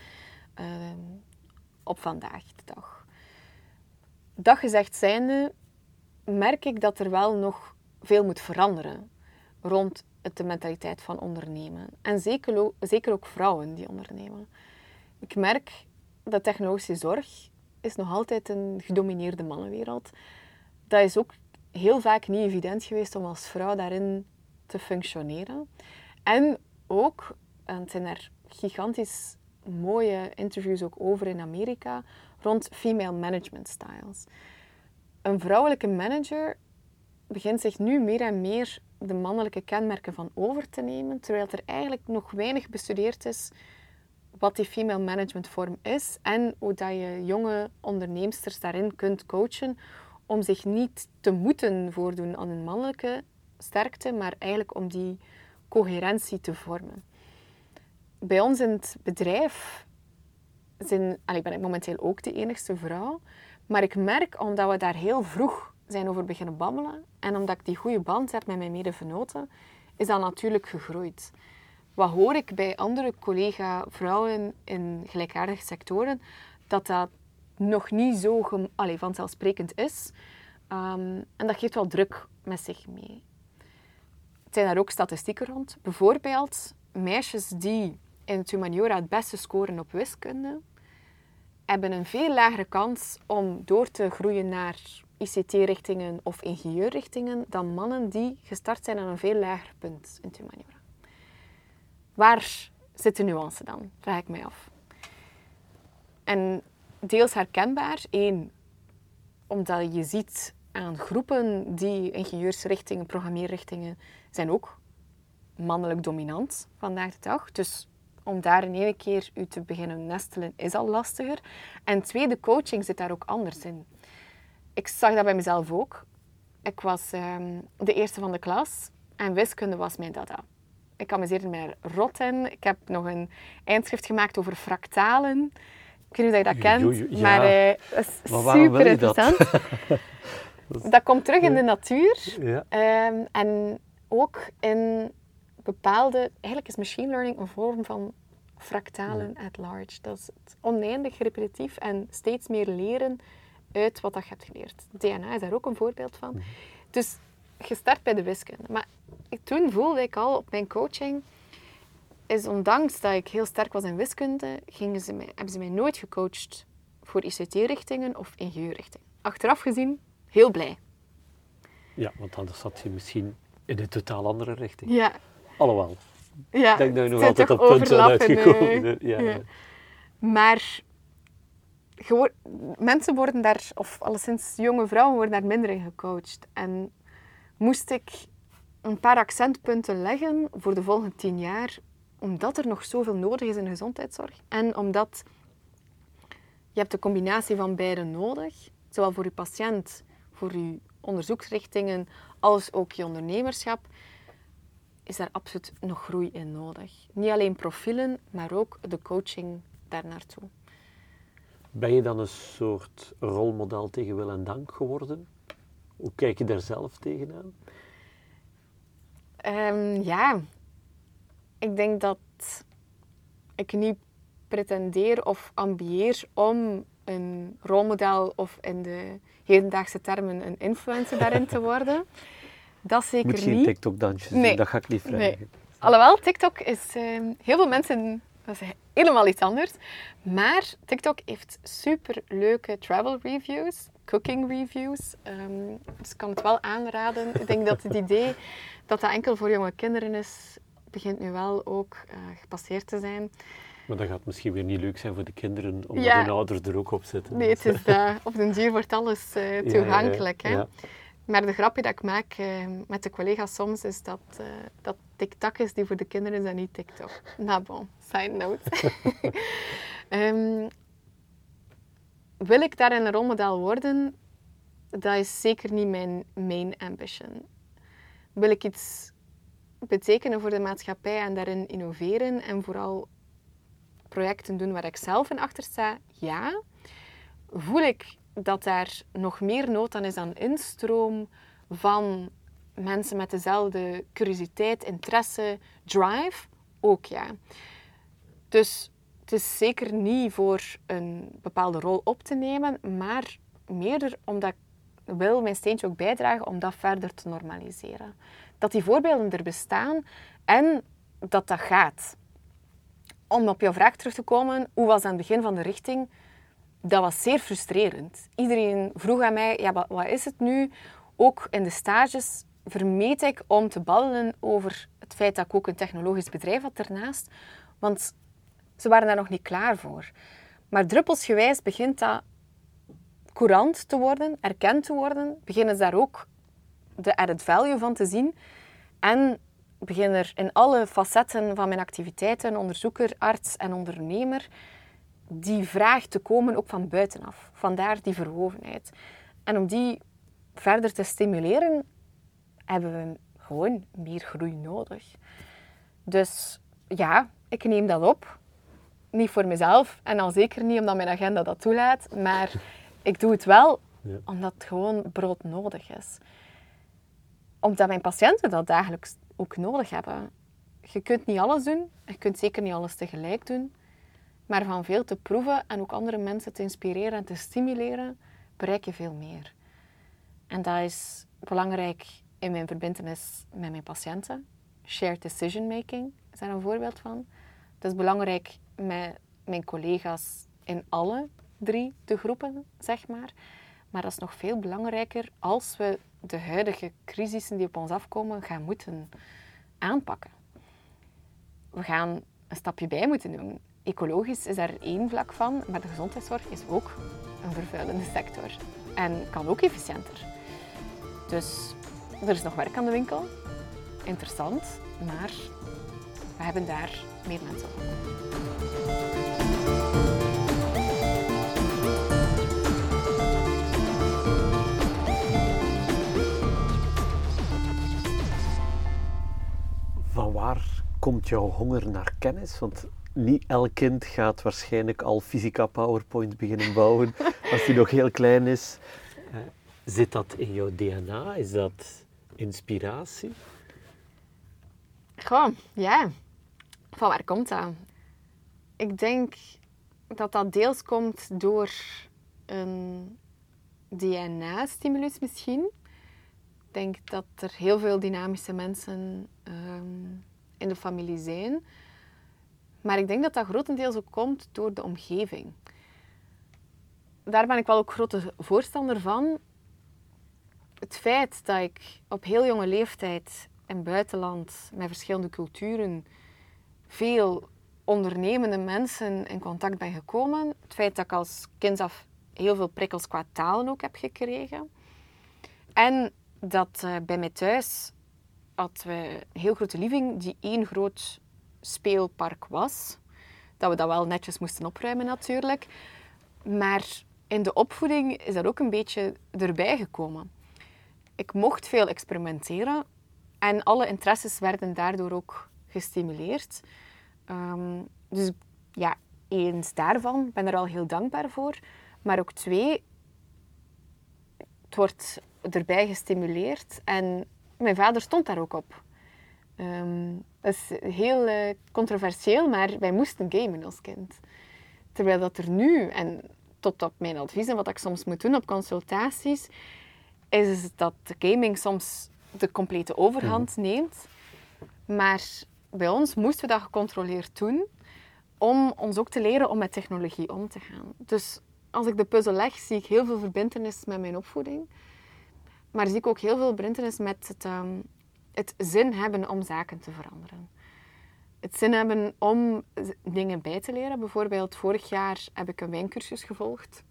Um, op vandaag de dag. Dat gezegd zijnde merk ik dat er wel nog veel moet veranderen rond de mentaliteit van ondernemen. En zeker, ook vrouwen die ondernemen. Ik merk dat technologische zorg is nog altijd een gedomineerde mannenwereld. Dat is ook heel vaak niet evident geweest om als vrouw daarin te functioneren. En ook en zijn daar gigantisch mooie interviews ook over in Amerika, rond female management styles. Een vrouwelijke manager begint zich nu meer en meer de mannelijke kenmerken van over te nemen, terwijl er eigenlijk nog weinig bestudeerd is wat die female management vorm is en hoe dat je jonge onderneemsters daarin kunt coachen om zich niet te moeten voordoen aan een mannelijke sterkte, maar eigenlijk om die coherentie te vormen. Bij ons in het bedrijf zijn, allee, ben ik momenteel ook de enigste vrouw, maar ik merk omdat we daar heel vroeg zijn over beginnen babbelen en omdat ik die goede band heb met mijn medevenoten, is dat natuurlijk gegroeid. Wat hoor ik bij andere collega-vrouwen in gelijkaardige sectoren? Dat dat nog niet zo allee, vanzelfsprekend is. Um, en dat geeft wel druk met zich mee. Er zijn daar ook statistieken rond. Bijvoorbeeld meisjes die in het humaniora het beste scoren op wiskunde, hebben een veel lagere kans om door te groeien naar ICT-richtingen of ingenieurrichtingen dan mannen die gestart zijn aan een veel lager punt in het humaniora. Waar zit de nuance dan? Vraag ik mij af. En deels herkenbaar. Eén, omdat je ziet aan groepen die ingenieursrichtingen, programmeerrichtingen, zijn ook mannelijk dominant vandaag de dag. Dus om daar in één keer u te beginnen nestelen is al lastiger. En tweede, coaching zit daar ook anders in. Ik zag dat bij mezelf ook. Ik was um, de eerste van de klas en wiskunde was mijn dada. Ik amuseerde mij rot in. Ik heb nog een eindschrift gemaakt over fractalen. Ik weet niet of je dat kent, maar uh, dat is super interessant. Dat? [laughs] dat? komt terug in de natuur. Ja. Um, en ook in bepaalde... Eigenlijk is machine learning een vorm van fractalen at large. Dat is oneindig repetitief en steeds meer leren uit wat dat je hebt geleerd. DNA is daar ook een voorbeeld van. Mhm. Dus gestart bij de wiskunde. Maar toen voelde ik al op mijn coaching, is ondanks dat ik heel sterk was in wiskunde, gingen ze mij, hebben ze mij nooit gecoacht voor ICT-richtingen of ingenieurrichtingen. Achteraf gezien, heel blij. Ja, want anders zat je misschien in een totaal andere richting. Ja. Alhoewel. Ja, ik denk dat je nog altijd op punt zijn uitgekomen. Ja, ja. Maar mensen worden daar, of alleszins jonge vrouwen worden daar minder in gecoacht. En moest ik een paar accentpunten leggen voor de volgende tien jaar, omdat er nog zoveel nodig is in de gezondheidszorg. En omdat je hebt de combinatie van beide nodig, zowel voor je patiënt, voor je onderzoeksrichtingen, als ook je ondernemerschap, is daar absoluut nog groei in nodig. Niet alleen profielen, maar ook de coaching daar naartoe. Ben je dan een soort rolmodel tegen wil en dank geworden? Hoe kijk je daar zelf tegenaan? Um, ja, ik denk dat ik niet pretendeer of ambieer om een rolmodel of in de hedendaagse termen een influencer daarin te worden. [laughs] Dat zeker Moet geen niet. TikTok-dansjes nee. dat ga ik niet vragen. Nee. Alhoewel, TikTok is... Uh, heel veel mensen... Dat is helemaal iets anders. Maar TikTok heeft super leuke travel reviews, cooking reviews. Um, dus ik kan het wel aanraden. Ik denk dat het idee [laughs] dat dat enkel voor jonge kinderen is, begint nu wel ook uh, gepasseerd te zijn. Maar dat gaat misschien weer niet leuk zijn voor de kinderen, omdat hun ouders er ook op zitten. Nee, het is dat. Op den duur wordt alles uh, toegankelijk. Ja, hè? Maar de grapje dat ik maak met de collega's soms is dat, dat TikTok is die voor de kinderen is en niet TikTok. Nou bon, side note. um, [laughs] wil ik daarin een rolmodel worden? Dat is zeker niet mijn main ambition wil ik iets betekenen voor de maatschappij en daarin innoveren en vooral projecten doen waar ik zelf in achter sta? Ja. Voel ik dat daar nog meer nood aan is aan instroom van mensen met dezelfde curiositeit, interesse, drive? Ook ja. Dus het is zeker niet voor een bepaalde rol op te nemen, maar meer omdat ik wil mijn steentje ook bijdragen om dat verder te normaliseren. Dat die voorbeelden er bestaan en dat dat gaat. Om op jouw vraag terug te komen, hoe was aan het begin van de richting? Dat was zeer frustrerend. Iedereen vroeg aan mij, ja, wat is het nu? Ook in de stages vermeed ik om te babbelen over het feit dat ik ook een technologisch bedrijf had ernaast. Want ze waren daar nog niet klaar voor. Maar druppelsgewijs begint dat courant te worden, erkend te worden. Beginnen ze daar ook de added value van te zien. En begin er in alle facetten van mijn activiteiten, onderzoeker, arts en ondernemer, die vraag te komen ook van buitenaf. Vandaar die verwovenheid. En om die verder te stimuleren, hebben we gewoon meer groei nodig. Dus ja, ik neem dat op. Niet voor mezelf en al zeker niet omdat mijn agenda dat toelaat, maar ik doe het wel omdat het gewoon brood nodig is. Omdat mijn patiënten dat dagelijks ook nodig hebben. Je kunt niet alles doen, je kunt zeker niet alles tegelijk doen, maar van veel te proeven en ook andere mensen te inspireren en te stimuleren, bereik je veel meer. En dat is belangrijk in mijn verbindenis met mijn patiënten. Shared decision making is daar een voorbeeld van. Dat is belangrijk met mijn collega's in alle drie de groepen, zeg maar. Maar dat is nog veel belangrijker als we de huidige crisissen die op ons afkomen gaan moeten aanpakken. We gaan een stapje bij moeten doen. Ecologisch is daar één vlak van, maar de gezondheidszorg is ook een vervuilende sector en kan ook efficiënter. Dus er is nog werk aan de winkel. Interessant, maar we hebben daar meer mensen op. waar komt jouw honger naar kennis? Want niet elk kind gaat waarschijnlijk al fysica PowerPoint beginnen bouwen [laughs] als hij nog heel klein is. Eh, zit dat in jouw DNA? Is dat inspiratie? Goh, ja. Van waar komt dat? Ik denk dat dat deels komt door een DNA-stimulus misschien. Ik denk dat er heel veel dynamische mensen ehm, in de familie zijn. Maar ik denk dat dat grotendeels ook komt door de omgeving. Daar ben ik wel ook grote voorstander van. Het feit dat ik op heel jonge leeftijd in buitenland met verschillende culturen veel ondernemende mensen in contact ben gekomen. Het feit dat ik als kind af heel veel prikkels qua talen ook heb gekregen. En dat uh, bij mij thuis hadden we heel grote living die één groot speelpark was. Dat we dat wel netjes moesten opruimen natuurlijk. Maar in de opvoeding is dat ook een beetje erbij gekomen. Ik mocht veel experimenteren en alle interesses werden daardoor ook gestimuleerd. Um, dus ja, eens daarvan, ben er al heel dankbaar voor. Maar ook twee, het wordt erbij gestimuleerd en mijn vader stond daar ook op. Um, dat is heel uh, controversieel, maar wij moesten gamen als kind. Terwijl dat er nu, en tot op mijn advies en wat ik soms moet doen op consultaties, is dat de gaming soms de complete overhand mhm. neemt. Maar bij ons moesten we dat gecontroleerd doen om ons ook te leren om met technologie om te gaan. Dus als ik de puzzel leg, zie ik heel veel verbindenis met mijn opvoeding. Maar zie ik ook heel veel verbindenis met het, um, het zin hebben om zaken te veranderen. Het zin hebben om dingen bij te leren. Bijvoorbeeld, vorig jaar heb ik een wijncursus gevolgd.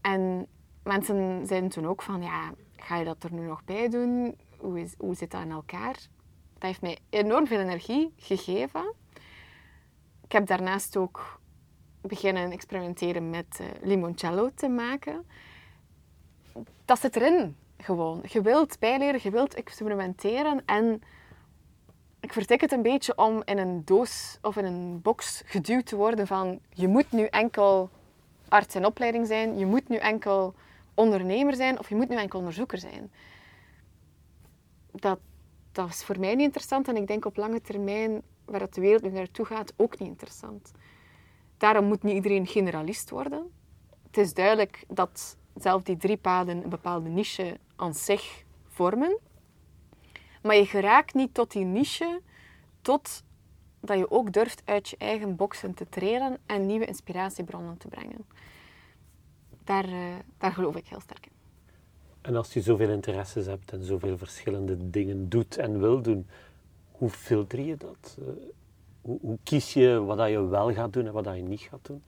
En mensen zeiden toen ook van, ja, ga je dat er nu nog bij doen? Hoe, is, hoe zit dat in elkaar? Dat heeft mij enorm veel energie gegeven. Ik heb daarnaast ook beginnen experimenteren met uh, limoncello te maken. Dat zit erin, gewoon. Je wilt bijleren, je wilt experimenteren en ik vertik het een beetje om in een doos of in een box geduwd te worden van je moet nu enkel arts in opleiding zijn, je moet nu enkel ondernemer zijn of je moet nu enkel onderzoeker zijn. Dat, dat is voor mij niet interessant en ik denk op lange termijn, waar het de wereld nu naartoe gaat, ook niet interessant. Daarom moet niet iedereen generalist worden. Het is duidelijk dat zelf die drie paden een bepaalde niche aan zich vormen. Maar je geraakt niet tot die niche tot dat je ook durft uit je eigen boxen te treden en nieuwe inspiratiebronnen te brengen. Daar, uh, daar geloof ik heel sterk in. En als je zoveel interesses hebt en zoveel verschillende dingen doet en wil doen, hoe filter je dat? Uh, hoe, hoe, kies je wat dat je wel gaat doen en wat dat je niet gaat doen?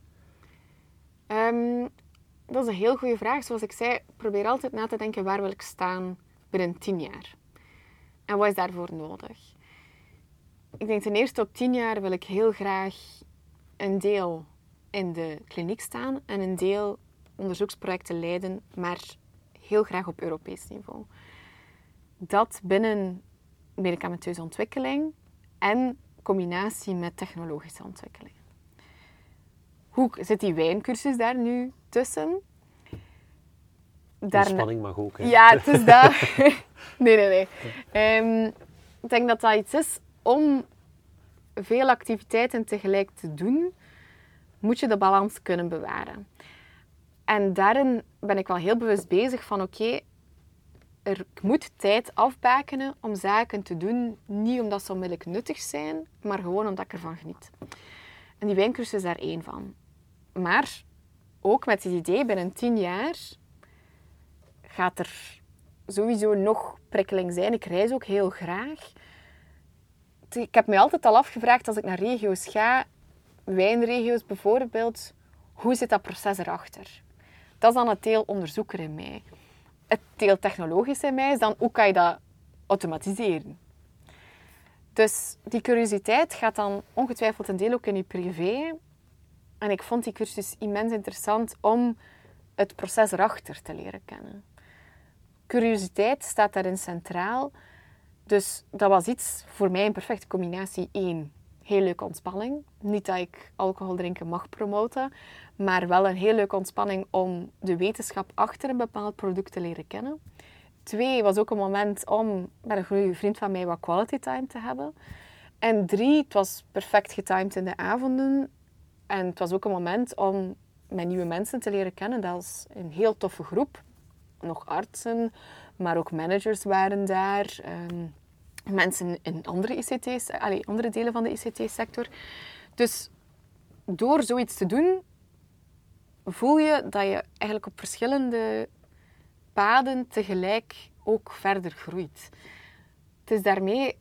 Um, dat is een heel goede vraag. Zoals ik zei, probeer altijd na te denken waar wil ik staan binnen tien jaar. En wat is daarvoor nodig? Ik denk ten eerste op tien jaar wil ik heel graag een deel in de kliniek staan en een deel onderzoeksprojecten leiden, maar heel graag op Europees niveau. Dat binnen medicamenteuze ontwikkeling en combinatie met technologische ontwikkeling. Hoe zit die wijncursus daar nu tussen? Spanning mag ook. Hè? Ja, het is dat. [laughs] [laughs] nee, nee, nee. Ehm, ik denk dat dat iets is om veel activiteiten tegelijk te doen, moet je de balans kunnen bewaren. En daarin ben ik wel heel bewust bezig van oké, er moet tijd afbakenen om zaken te doen, niet omdat ze onmiddellijk nuttig zijn, maar gewoon omdat ik ervan geniet. En die wijncursus is daar één van. Maar ook met het idee, binnen tien jaar gaat er sowieso nog prikkeling zijn. Ik reis ook heel graag. Ik heb me altijd al afgevraagd als ik naar regio's ga, wijnregio's bijvoorbeeld, hoe zit dat proces erachter? Dat is dan het deel onderzoeker in mij. Het deel technologisch in mij is dan hoe kan je dat automatiseren? Dus die curiositeit gaat dan ongetwijfeld een deel ook in je privé. En ik vond die cursus immens interessant om het proces erachter te leren kennen. Curiositeit staat daarin centraal. Dus dat was iets voor mij een perfecte combinatie. Eén, heel leuke ontspanning. Niet dat ik alcohol drinken mag promoten, maar wel een heel leuke ontspanning om de wetenschap achter een bepaald product te leren kennen. Twee, was ook een moment om met een goede vriend van mij wat quality time te hebben. En drie, het was perfect getimed in de avonden. En het was ook een moment om met nieuwe mensen te leren kennen. Dat was een heel toffe groep. Nog artsen, maar ook managers waren daar. Ehm, mensen in andere ICT's, allee, andere delen van de ICT-sector. Dus door zoiets te doen, voel je dat je eigenlijk op verschillende paden tegelijk ook verder groeit. Het is daarmee,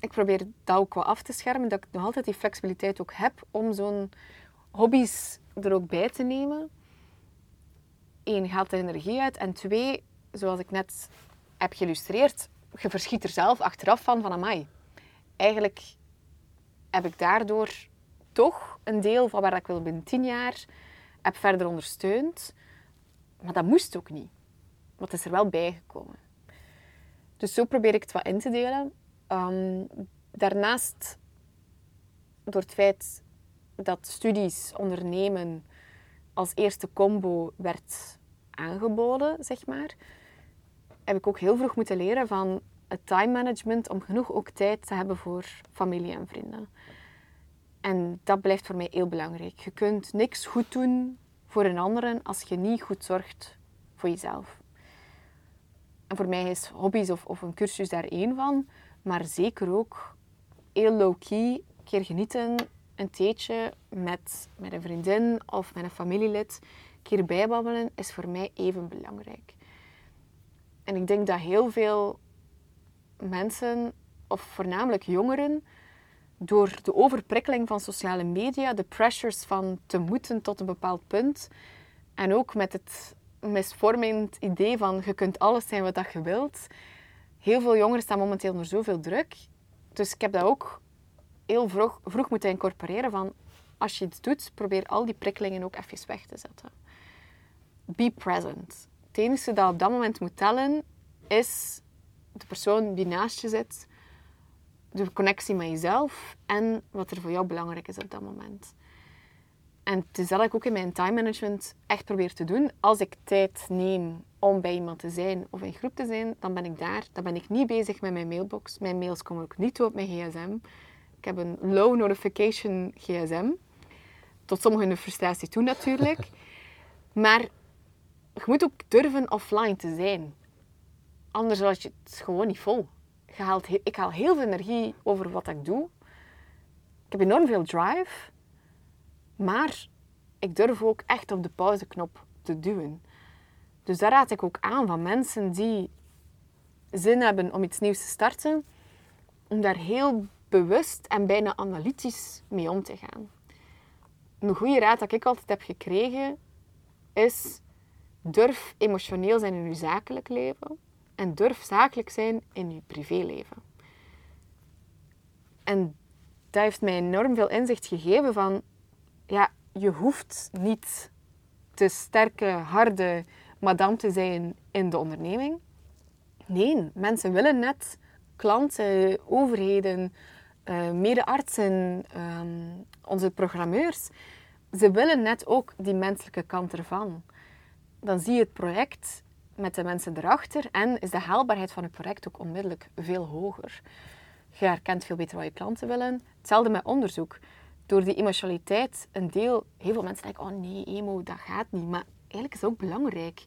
ik probeer dat ook wel af te schermen, dat ik nog altijd die flexibiliteit ook heb om zo'n hobby's er ook bij te nemen. Eén, haalt de energie uit. En twee, zoals ik net heb geïllustreerd, je verschiet er zelf achteraf van, van amai. Eigenlijk heb ik daardoor toch een deel van waar ik wil binnen tien jaar heb verder ondersteund. Maar dat moest ook niet. Want het is er wel bijgekomen. Dus zo probeer ik het wat in te delen. Um, daarnaast, door het feit dat studies ondernemen als eerste combo werd aangeboden, zeg maar, heb ik ook heel vroeg moeten leren van het time management om genoeg ook tijd te hebben voor familie en vrienden. En dat blijft voor mij heel belangrijk. Je kunt niks goed doen voor een ander als je niet goed zorgt voor jezelf. En voor mij is hobby's of, of een cursus daar één van, maar zeker ook heel low-key, keer genieten, een theetje met, met een vriendin of met een familielid, een keer bijbabbelen, is voor mij even belangrijk. En ik denk dat heel veel mensen, of voornamelijk jongeren, door de overprikkeling van sociale media, de pressures van te moeten tot een bepaald punt, en ook met het misvormend idee van je kunt alles zijn wat je wilt. Heel veel jongeren staan momenteel onder zoveel druk. Dus ik heb dat ook heel vroeg, vroeg moeten incorporeren van als je iets doet, probeer al die prikkelingen ook even weg te zetten. Be present. Het enige dat op dat moment moet tellen is de persoon die naast je zit, de connectie met jezelf en wat er voor jou belangrijk is op dat moment. En het is dat ik ook in mijn time management echt probeer te doen. Als ik tijd neem om bij iemand te zijn of in groep te zijn, dan ben ik daar. Dan ben ik niet bezig met mijn mailbox. Mijn mails komen ook niet toe op mijn gsm. Ik heb een low notification gsm. Tot sommigen de frustratie toe natuurlijk. [laughs] maar je moet ook durven offline te zijn. Anders laat je het gewoon niet vol. Je haalt, ik haal heel veel energie over wat ik doe. Ik heb enorm veel drive. Maar ik durf ook echt op de pauzeknop te duwen. Dus daar raad ik ook aan van mensen die zin hebben om iets nieuws te starten, om daar heel bewust en bijna analytisch mee om te gaan. Een goede raad dat ik altijd heb gekregen is durf emotioneel zijn in je zakelijk leven en durf zakelijk zijn in je privéleven. En dat heeft mij enorm veel inzicht gegeven van, ja, je hoeft niet de sterke, harde madame te zijn in de onderneming. Nee, mensen willen net klanten, overheden, uh, medeartsen, um, onze programmeurs. Ze willen net ook die menselijke kant ervan. Dan zie je het project met de mensen erachter en is de haalbaarheid van het project ook onmiddellijk veel hoger. Je herkent veel beter wat je klanten willen. Hetzelfde met onderzoek. Door die emotionaliteit, een deel, heel veel mensen denken, oh nee, emo, dat gaat niet. Maar eigenlijk is het ook belangrijk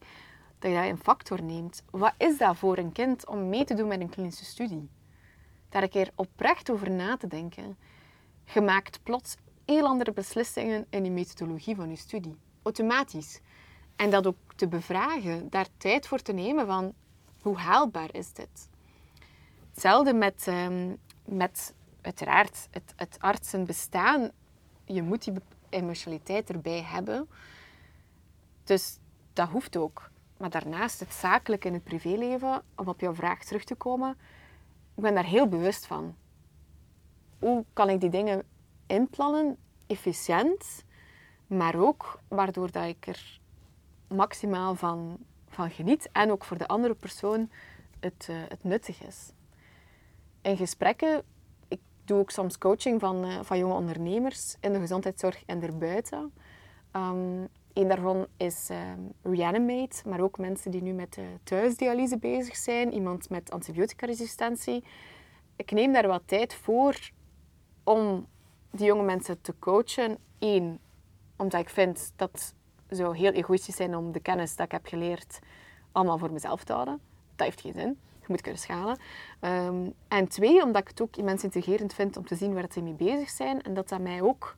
dat je dat een factor neemt. Wat is dat voor een kind om mee te doen met een klinische studie? Daar een keer oprecht over na te denken. Je maakt plots heel andere beslissingen in je methodologie van je studie. Automatisch. En dat ook te bevragen, daar tijd voor te nemen van hoe haalbaar is dit? Hetzelfde met, um, met uiteraard het, het artsen bestaan. Je moet die emotionaliteit erbij hebben. Dus dat hoeft ook. Maar daarnaast het zakelijk in het privéleven, om op jouw vraag terug te komen, ik ben daar heel bewust van. Hoe kan ik die dingen inplannen, efficiënt, maar ook waardoor dat ik er maximaal van, van geniet en ook voor de andere persoon het, uh, het nuttig is. In gesprekken, ik doe ook soms coaching van, uh, van jonge ondernemers in de gezondheidszorg en daarbuiten. Um, een daarvan is um, Reanimate, maar ook mensen die nu met uh, thuisdialyse bezig zijn, iemand met antibioticaresistentie. Ik neem daar wat tijd voor om die jonge mensen te coachen. Eén, omdat ik vind dat zou heel egoïstisch zijn om de kennis dat ik heb geleerd allemaal voor mezelf te houden. Dat heeft geen zin. Je moet kunnen schalen. Um, en twee, omdat ik het ook immens intrigerend vind om te zien waar ze mee bezig zijn. En dat dat mij ook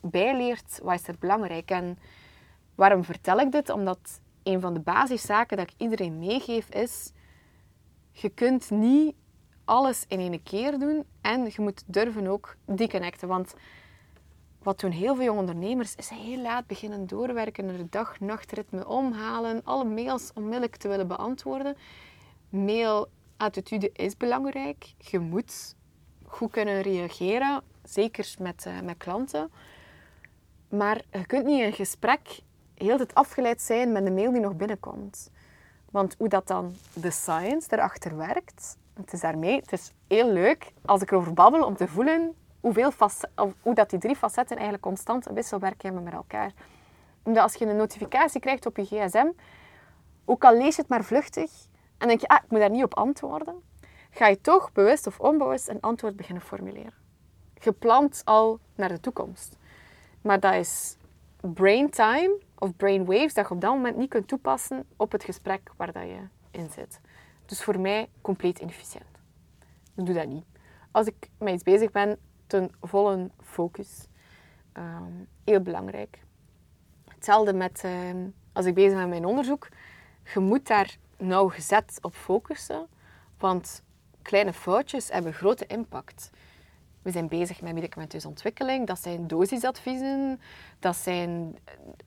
bijleert wat is er belangrijk. En waarom vertel ik dit? Omdat een van de basiszaken dat ik iedereen meegeef is... Je kunt niet alles in één keer doen en je moet durven ook deconnecten. Want wat doen heel veel jonge ondernemers, is heel laat beginnen doorwerken, er dag-nachtritme omhalen, alle mails onmiddellijk te willen beantwoorden. Mailattitude is belangrijk. Je moet goed kunnen reageren, zeker met, uh, met klanten. Maar je kunt niet een gesprek heel het afgeleid zijn met de mail die nog binnenkomt. Want hoe dat dan de science erachter werkt, het is daarmee, het is heel leuk als ik erover babbel om te voelen hoeveel hoe dat die drie facetten eigenlijk constant wisselwerking hebben met elkaar. Omdat als je een notificatie krijgt op je gsm, ook al lees je het maar vluchtig, en denk je, ah, ik moet daar niet op antwoorden, ga je toch bewust of onbewust een antwoord beginnen formuleren. Gepland al naar de toekomst. Maar dat is brain time of brain waves dat je op dat moment niet kunt toepassen op het gesprek waar dat je in zit. Dus voor mij compleet inefficiënt. Ik doe dat niet. Als ik met iets bezig ben, ten volle focus. Um, heel belangrijk. Hetzelfde met uh, als ik bezig ben met mijn onderzoek. Je moet daar nauwgezet op focussen, want kleine foutjes hebben grote impact. We zijn bezig met medicamenteuze ontwikkeling. Dat zijn dosisadviezen. Dat zijn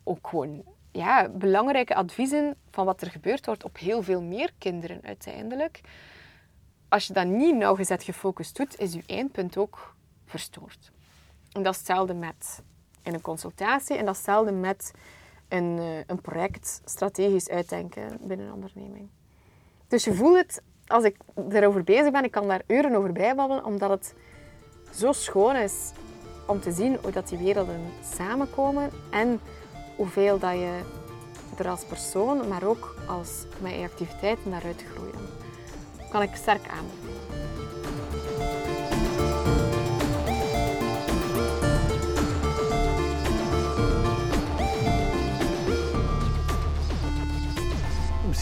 ook gewoon ja, belangrijke adviezen van wat er gebeurd wordt op heel veel meer kinderen uiteindelijk. Als je dat niet nauwgezet gefocust doet, is je eindpunt ook verstoord. En dat is hetzelfde met in een consultatie en dat is hetzelfde met een, uh, een project strategisch uitdenken binnen een onderneming. Dus je voelt het, als ik erover bezig ben, ik kan daar uren over bijbabbelen, omdat het zo schoon is om te zien hoe dat die werelden samenkomen en hoeveel dat je er als persoon, maar ook als met je activiteiten daaruit groeien. Dat kan ik sterk aanbevelen.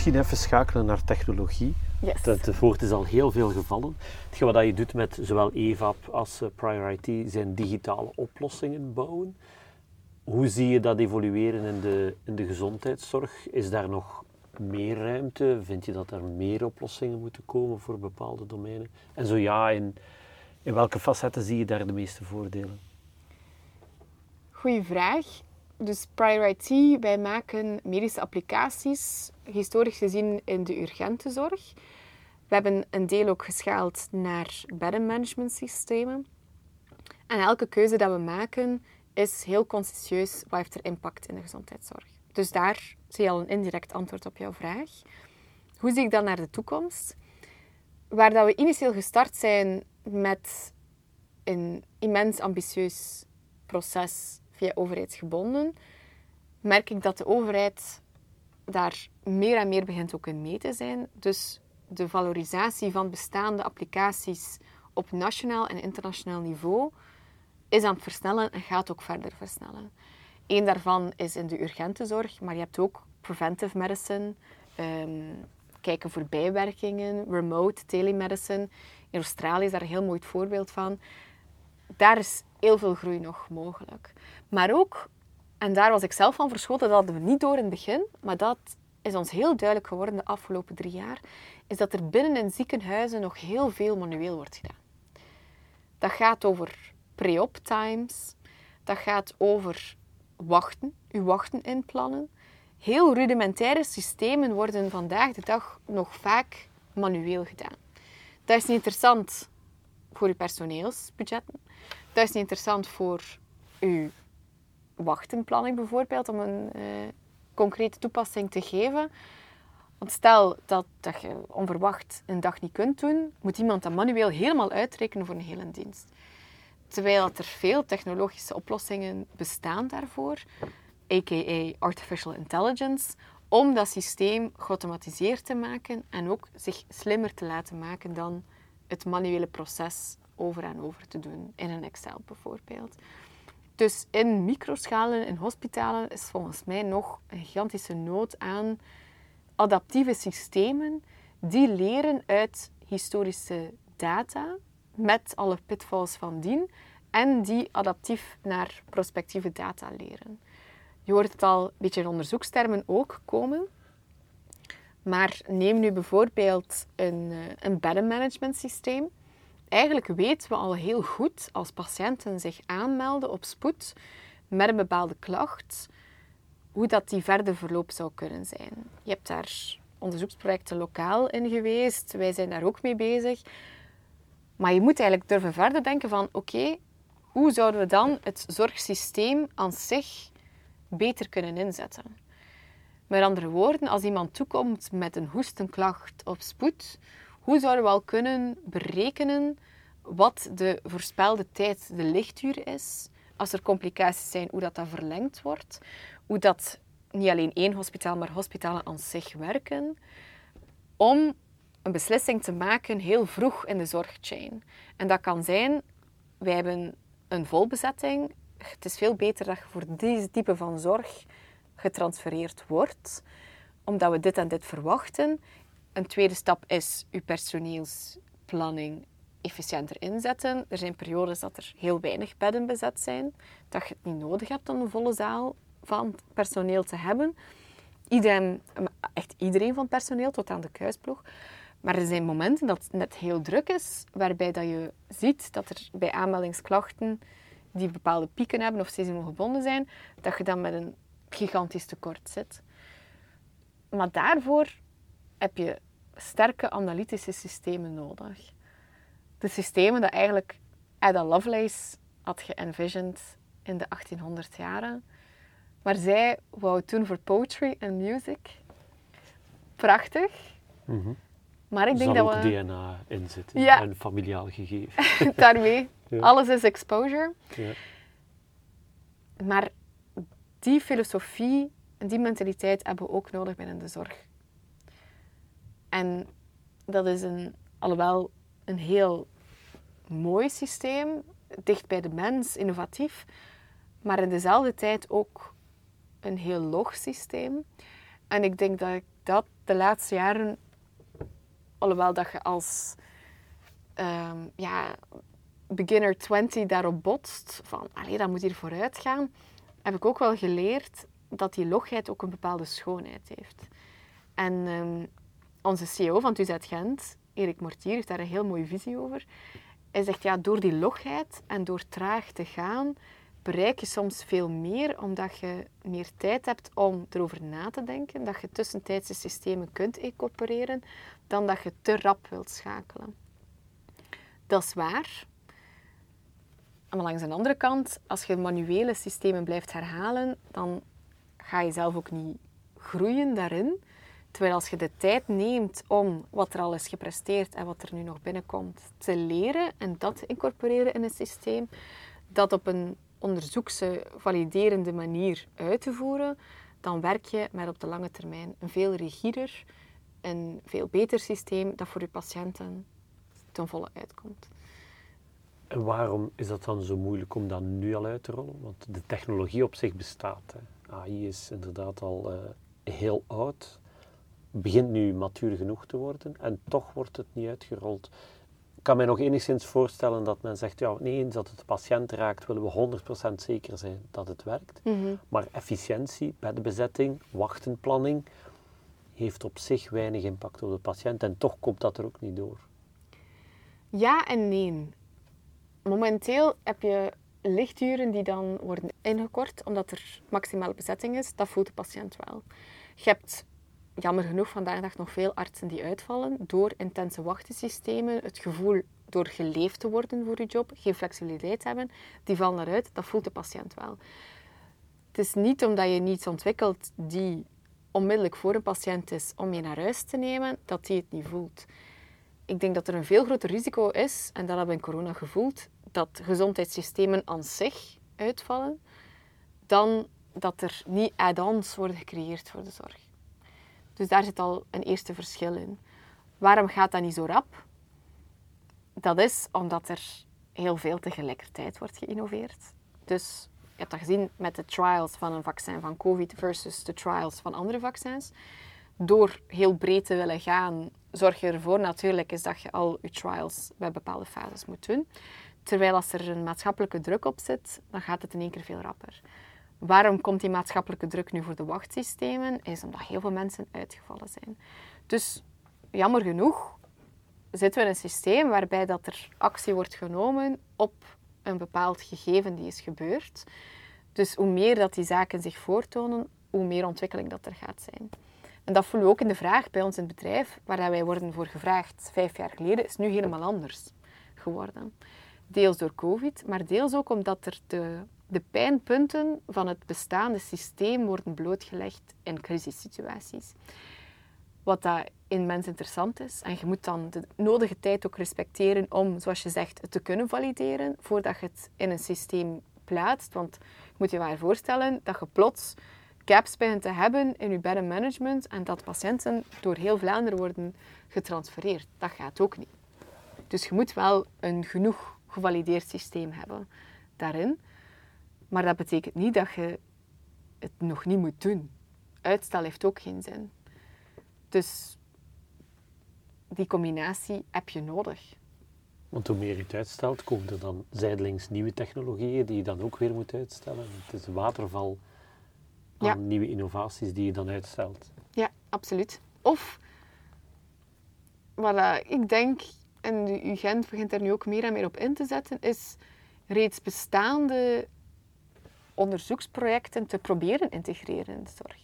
misschien even schakelen naar technologie. Yes. Het voort is al heel veel gevallen. Hetgeen wat je doet met zowel EVAP als uh, Priority zijn digitale oplossingen bouwen. Hoe zie je dat evolueren in de, in de gezondheidszorg? Is daar nog meer ruimte? Vind je dat er meer oplossingen moeten komen voor bepaalde domeinen? En zo ja, in, in welke facetten zie je daar de meeste voordelen? Goeie vraag. Dus Prior IT, wij maken medische applicaties, historisch gezien in de urgente zorg. We hebben een deel ook geschaald naar beddenmanagement systemen. En elke keuze dat we maken is heel conscientieus wat heeft er impact in de gezondheidszorg. Dus daar zie je al een indirect antwoord op jouw vraag. Hoe zie ik dan naar de toekomst? Waar dat we initieel gestart zijn met een immens ambitieus proces via overheidsgebonden, merk ik dat de overheid daar meer en meer begint ook in mee te zijn. Dus de valorisatie van bestaande applicaties op nationaal en internationaal niveau is aan het versnellen en gaat ook verder versnellen. Eén daarvan is in de urgente zorg, maar je hebt ook preventive medicine, um, kijken voor bijwerkingen, remote telemedicine. In Australië is daar een heel mooi voorbeeld van. Daar is heel veel groei nog mogelijk. Maar ook, en daar was ik zelf van verschoten, dat hadden we niet door in het begin, maar dat is ons heel duidelijk geworden de afgelopen drie jaar, is dat er binnen in ziekenhuizen nog heel veel manueel wordt gedaan. Dat gaat over pre-op times, dat gaat over wachten, uw wachten inplannen. Heel rudimentaire systemen worden vandaag de dag nog vaak manueel gedaan. Dat is niet interessant voor uw personeelsbudgetten. Dat is niet interessant voor uw wachtenplanning bijvoorbeeld, om een uh, concrete toepassing te geven. Want stel dat, dat je onverwacht een dag niet kunt doen, moet iemand dat manueel helemaal uitrekenen voor een hele dienst. Terwijl er veel technologische oplossingen bestaan daarvoor, a.k.a. artificial intelligence, om dat systeem geautomatiseerd te maken en ook zich slimmer te laten maken dan het manuele proces over en over te doen in een Excel bijvoorbeeld. Dus in microschalen, in hospitalen, is volgens mij nog een gigantische nood aan adaptieve systemen die leren uit historische data met alle pitfalls van dien en die adaptief naar prospectieve data leren. Je hoort het al een beetje in onderzoekstermen ook komen. Maar neem nu bijvoorbeeld een, eh, een beddenmanagement systeem. Eigenlijk weten we al heel goed als patiënten zich aanmelden op spoed met een bepaalde klacht, hoe dat die verder verloop zou kunnen zijn. Je hebt daar onderzoeksprojecten lokaal in geweest, wij zijn daar ook mee bezig. Maar je moet eigenlijk durven verder denken van oké, hoe zouden we dan het zorgsysteem aan zich beter kunnen inzetten? Met andere woorden, als iemand toekomt met een hoestenklacht op spoed, hoe zouden we al kunnen berekenen wat de voorspelde tijd de lichtuur is? Als er complicaties zijn, hoe dat, dat verlengd wordt. Hoe dat niet alleen één hospitaal, maar hospitalen aan zich werken. Om een beslissing te maken heel vroeg in de zorgchain. En dat kan zijn, wij hebben een volbezetting. Het is veel beter dat je voor deze type van zorg getransfereerd wordt, omdat we dit en dit verwachten. Een tweede stap is uw personeelsplanning efficiënter inzetten. Er zijn periodes dat er heel weinig bedden bezet zijn, dat je het niet nodig hebt om een volle zaal van personeel te hebben. Iedereen, echt iedereen van personeel, tot aan de kruisploeg. Maar er zijn momenten dat het net heel druk is, waarbij dat je ziet dat er bij aanmeldingsklachten die bepaalde pieken hebben of seizoen gebonden zijn, dat je dan met een gigantisch tekort zit. Maar daarvoor heb je sterke analytische systemen nodig. De systemen dat eigenlijk Ada Lovelace had geënvisioned in de 1800 jaren. Maar zij wou toen voor poetry en music. Prachtig. Mm Maar ik denk dat we... DNA in zitten ja. en familiaal gegeven. [laughs] Daarmee. [laughs] Alles is exposure. Ja. Maar die filosofie en die mentaliteit hebben we ook nodig binnen de zorg. En dat is een, alhoewel een heel mooi systeem, dicht bij de mens, innovatief, maar in dezelfde tijd ook een heel log systeem. En ik denk dat ik dat de laatste jaren, alhoewel dat je als um, ja, beginner 20 daarop botst, van allee, dat moet hier vooruit gaan, heb ik ook wel geleerd dat die logheid ook een bepaalde schoonheid heeft. En ehm, onze CEO van TUZ Gent, Erik Mortier, heeft daar een heel mooie visie over. Hij zegt, ja, door die logheid en door traag te gaan, bereik je soms veel meer, omdat je meer tijd hebt om erover na te denken, dat je tussentijdse systemen kunt incorporeren, dan dat je te rap wilt schakelen. Dat is waar. Maar langs de andere kant, als je manuele systemen blijft herhalen, dan ga je zelf ook niet groeien daarin. Terwijl als je de tijd neemt om wat er al is gepresteerd en wat er nu nog binnenkomt te leren en dat te incorporeren in een systeem, dat op een onderzoekse, validerende manier uit te voeren, dan werk je met op de lange termijn een veel rigider en veel beter systeem dat voor je patiënten ten volle uitkomt. En waarom is dat dan zo moeilijk om dat nu al uit te rollen? Want de technologie op zich bestaat. Hè. AI is inderdaad al uh, heel oud, begint nu matuur genoeg te worden en toch wordt het niet uitgerold. Ik kan mij nog enigszins voorstellen dat men zegt, ja, nee, eens dat het de patiënt raakt, willen we 100% zeker zijn dat het werkt. Mhm. Maar efficiëntie, bedbezetting, wachtenplanning, heeft op zich weinig impact op de patiënt en toch komt dat er ook niet door. Ja en nee. Momenteel heb je lichturen die dan worden ingekort omdat er maximale bezetting is. Dat voelt de patiënt wel. Je hebt jammer genoeg vandaag dag nog veel artsen die uitvallen door intense wachtensystemen, het gevoel door geleefd te worden voor je job, geen flexibiliteit hebben, die vallen eruit. Dat voelt de patiënt wel. Het is niet omdat je niets ontwikkelt die onmiddellijk voor een patiënt is om je naar huis te nemen, dat die het niet voelt. Ik denk dat er een veel groter risico is, en dat hebben we in corona gevoeld, dat gezondheidssystemen aan zich uitvallen, dan dat er niet add-ons worden gecreëerd voor de zorg. Dus daar zit al een eerste verschil in. Waarom gaat dat niet zo rap? Dat is omdat er heel veel tegelijkertijd wordt geïnnoveerd. Dus je hebt dat gezien met de trials van een vaccin van COVID versus de trials van andere vaccins. Door heel breed te willen gaan, zorg je ervoor natuurlijk is dat je al je trials bij bepaalde fases moet doen. Terwijl als er een maatschappelijke druk op zit, dan gaat het in één keer veel rapper. Waarom komt die maatschappelijke druk nu voor de wachtsystemen? Is omdat heel veel mensen uitgevallen zijn. Dus jammer genoeg zitten we in een systeem waarbij dat er actie wordt genomen op een bepaald gegeven die is gebeurd. Dus hoe meer dat die zaken zich voortonen, hoe meer ontwikkeling dat er gaat zijn. En dat voelen we ook in de vraag bij ons in het bedrijf, waar wij worden voor gevraagd vijf jaar geleden, is nu helemaal anders geworden. Deels door COVID, maar deels ook omdat er de, de pijnpunten van het bestaande systeem worden blootgelegd in crisissituaties. Wat dat immens interessant is. En je moet dan de nodige tijd ook respecteren om, zoals je zegt, het te kunnen valideren voordat je het in een systeem plaatst. Want je moet je maar voorstellen dat je plots gaps begint te hebben in je beddenmanagement en dat patiënten door heel Vlaanderen worden getransfereerd. Dat gaat ook niet. Dus je moet wel een genoeg gevalideerd systeem hebben daarin. Maar dat betekent niet dat je het nog niet moet doen. Uitstel heeft ook geen zin. Dus die combinatie heb je nodig. Want hoe meer je het uitstelt, komen er dan zijdelings nieuwe technologieën die je dan ook weer moet uitstellen. Het is een waterval aan Ja. nieuwe innovaties die je dan uitstelt. Ja, absoluut. Of, wat ik denk, en de UGent begint er nu ook meer en meer op in te zetten, is reeds bestaande onderzoeksprojecten te proberen integreren in de zorg.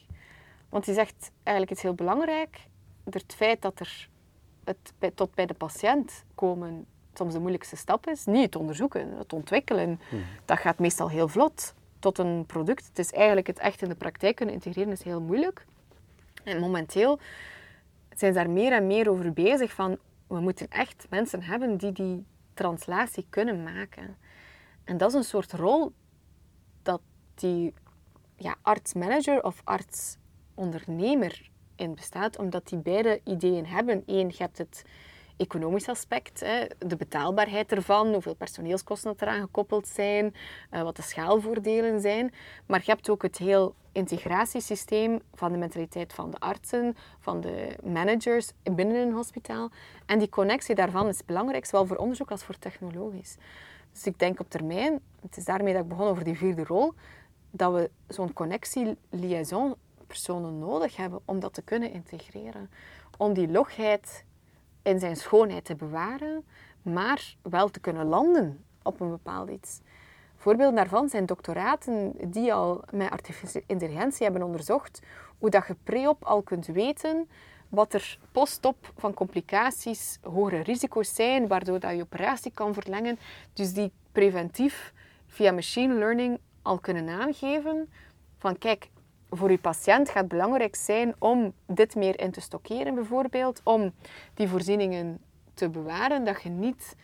Want die zegt eigenlijk iets heel belangrijk. Het feit dat er het bij, tot bij de patiënt komen soms de moeilijkste stap is. Niet het onderzoeken, het ontwikkelen. Dat gaat meestal heel vlot tot een product. Het is eigenlijk het echt in de praktijk kunnen integreren is heel moeilijk. En momenteel zijn ze daar meer en meer over bezig van we moeten echt mensen hebben die die translatie kunnen maken. En dat is een soort rol die ja, arts-manager of arts-ondernemer in bestaat, omdat die beide ideeën hebben. Eén, je hebt het economisch aspect, hè, de betaalbaarheid ervan, hoeveel personeelskosten dat eraan gekoppeld zijn, eh, wat de schaalvoordelen zijn. Maar je hebt ook het heel integratiesysteem van de mentaliteit van de artsen, van de managers binnen een hospitaal. En die connectie daarvan is belangrijk, zowel voor onderzoek als voor technologisch. Dus ik denk op termijn, het is daarmee dat ik begon over die vierde rol, dat we zo'n connectie, liaison personen nodig hebben om dat te kunnen integreren. Om die logheid in zijn schoonheid te bewaren, maar wel te kunnen landen op een bepaald iets. Voorbeelden daarvan zijn doctoraten die al met artificiële intelligentie hebben onderzocht hoe dat je pre-op al kunt weten wat er post-op van complicaties, hogere risico's zijn, waardoor dat je operatie kan verlengen. Dus die preventief via machine learning al kunnen aangeven van kijk, voor uw patiënt gaat het belangrijk zijn om dit meer in te stockeren bijvoorbeeld, om die voorzieningen te bewaren, dat je niet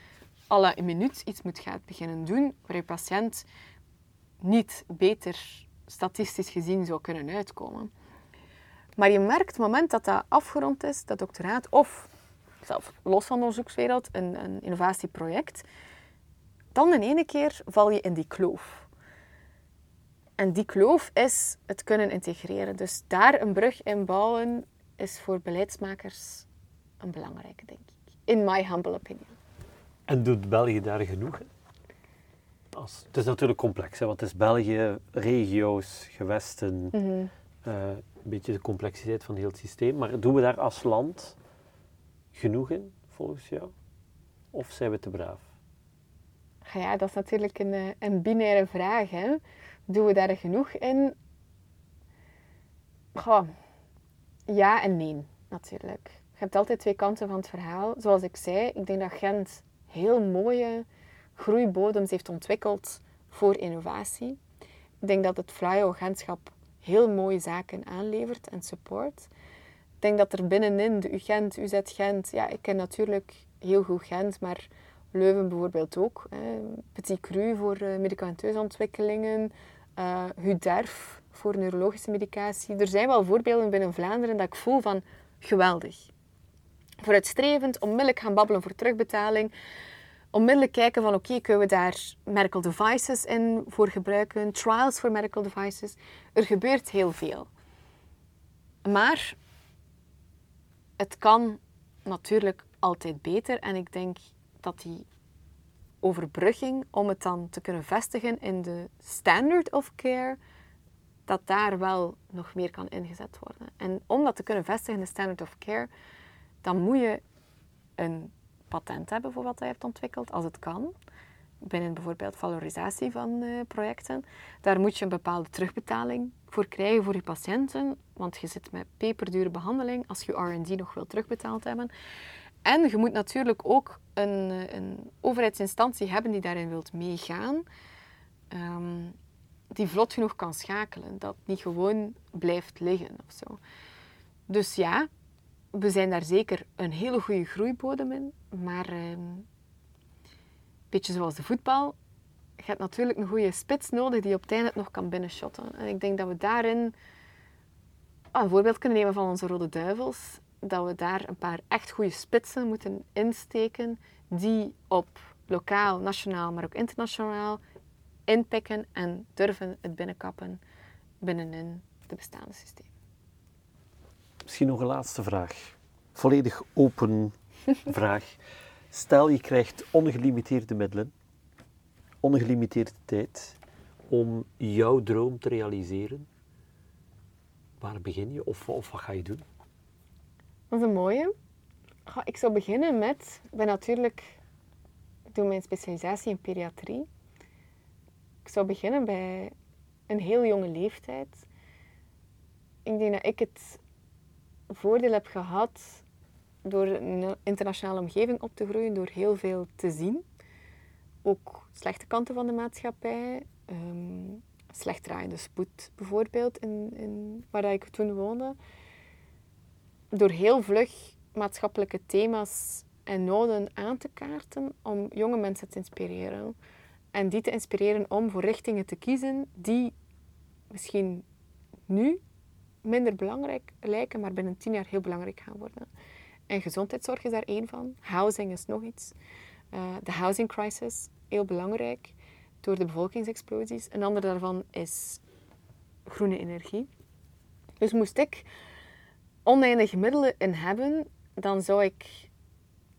alle een minuut iets moet gaan beginnen doen waar je patiënt niet beter statistisch gezien zou kunnen uitkomen. Maar je merkt, het moment dat dat afgerond is, dat doctoraat, of zelf los van de onderzoekswereld, een, een innovatieproject, dan in ene keer val je in die kloof. En die kloof is het kunnen integreren. Dus daar een brug in bouwen is voor beleidsmakers een belangrijke, denk ik. In my humble opinion. En doet België daar genoeg? Als, het is natuurlijk complex, hè, want het is België, regio's, gewesten, Mhm. eh, een beetje de complexiteit van heel het systeem. Maar doen we daar als land genoeg in, volgens jou? Of zijn we te braaf? Ja, dat is natuurlijk een, eh, een binaire vraag. Hè? Doen we daar genoeg in? Goh, ja en nee, natuurlijk. Je hebt altijd twee kanten van het verhaal. Zoals ik zei, ik denk dat Gent heel mooie groeibodems heeft ontwikkeld voor innovatie. Ik denk dat het Flyo-agentschap heel mooie zaken aanlevert en support. Ik denk dat er binnenin de UGent, UZ Gent, ja, ik ken natuurlijk heel goed Gent, maar Leuven bijvoorbeeld ook. Hè. Petit Cru voor eh, medicamenteuze ontwikkelingen, uh, Huderf voor neurologische medicatie. Er zijn wel voorbeelden binnen Vlaanderen dat ik voel van geweldig. Vooruitstrevend, onmiddellijk gaan babbelen voor terugbetaling. Onmiddellijk kijken van oké, kunnen we daar medical devices in voor gebruiken, trials voor medical devices. Er gebeurt heel veel. Maar het kan natuurlijk altijd beter en ik denk dat die overbrugging om het dan te kunnen vestigen in de standard of care, dat daar wel nog meer kan ingezet worden. En om dat te kunnen vestigen in de standard of care, dan moet je een patent hebben voor wat je hebt ontwikkeld, als het kan. Binnen bijvoorbeeld valorisatie van uh, projecten. Daar moet je een bepaalde terugbetaling voor krijgen voor je patiënten, want je zit met peperdure behandeling als je R&D nog wil terugbetaald hebben. En je moet natuurlijk ook een, een overheidsinstantie hebben die daarin wilt meegaan, um, die vlot genoeg kan schakelen, dat niet gewoon blijft liggen of zo. Dus ja, we zijn daar zeker een hele goede groeibodem in, maar um, een beetje zoals de voetbal, je hebt natuurlijk een goede spits nodig die op het einde het nog kan binnenshotten. En ik denk dat we daarin een voorbeeld kunnen nemen van onze Rode Duivels dat we daar een paar echt goede spitsen moeten insteken die op lokaal, nationaal, maar ook internationaal inpikken en durven het binnenkappen binnenin de bestaande systemen. Misschien nog een laatste vraag. Volledig open [laughs] vraag. Stel je krijgt ongelimiteerde middelen, ongelimiteerde tijd om jouw droom te realiseren. Waar begin je of, of wat ga je doen? Dat is een mooie. Ik zou beginnen met, ik ben natuurlijk, ik doe mijn specialisatie in pediatrie. Ik zou beginnen bij een heel jonge leeftijd. Ik denk dat ik het voordeel heb gehad door een internationale omgeving op te groeien, door heel veel te zien. Ook slechte kanten van de maatschappij, um, slecht draaiende spoed bijvoorbeeld, in, in, waar ik toen woonde door heel vlug maatschappelijke thema's en noden aan te kaarten om jonge mensen te inspireren. En die te inspireren om voor richtingen te kiezen die misschien nu minder belangrijk lijken, maar binnen tien jaar heel belangrijk gaan worden. En gezondheidszorg is daar één van. Housing is nog iets. Uh, de housing crisis, heel belangrijk door de bevolkingsexplosies. Een ander daarvan is groene energie. Dus moest ik oneindig middelen in hebben, dan zou ik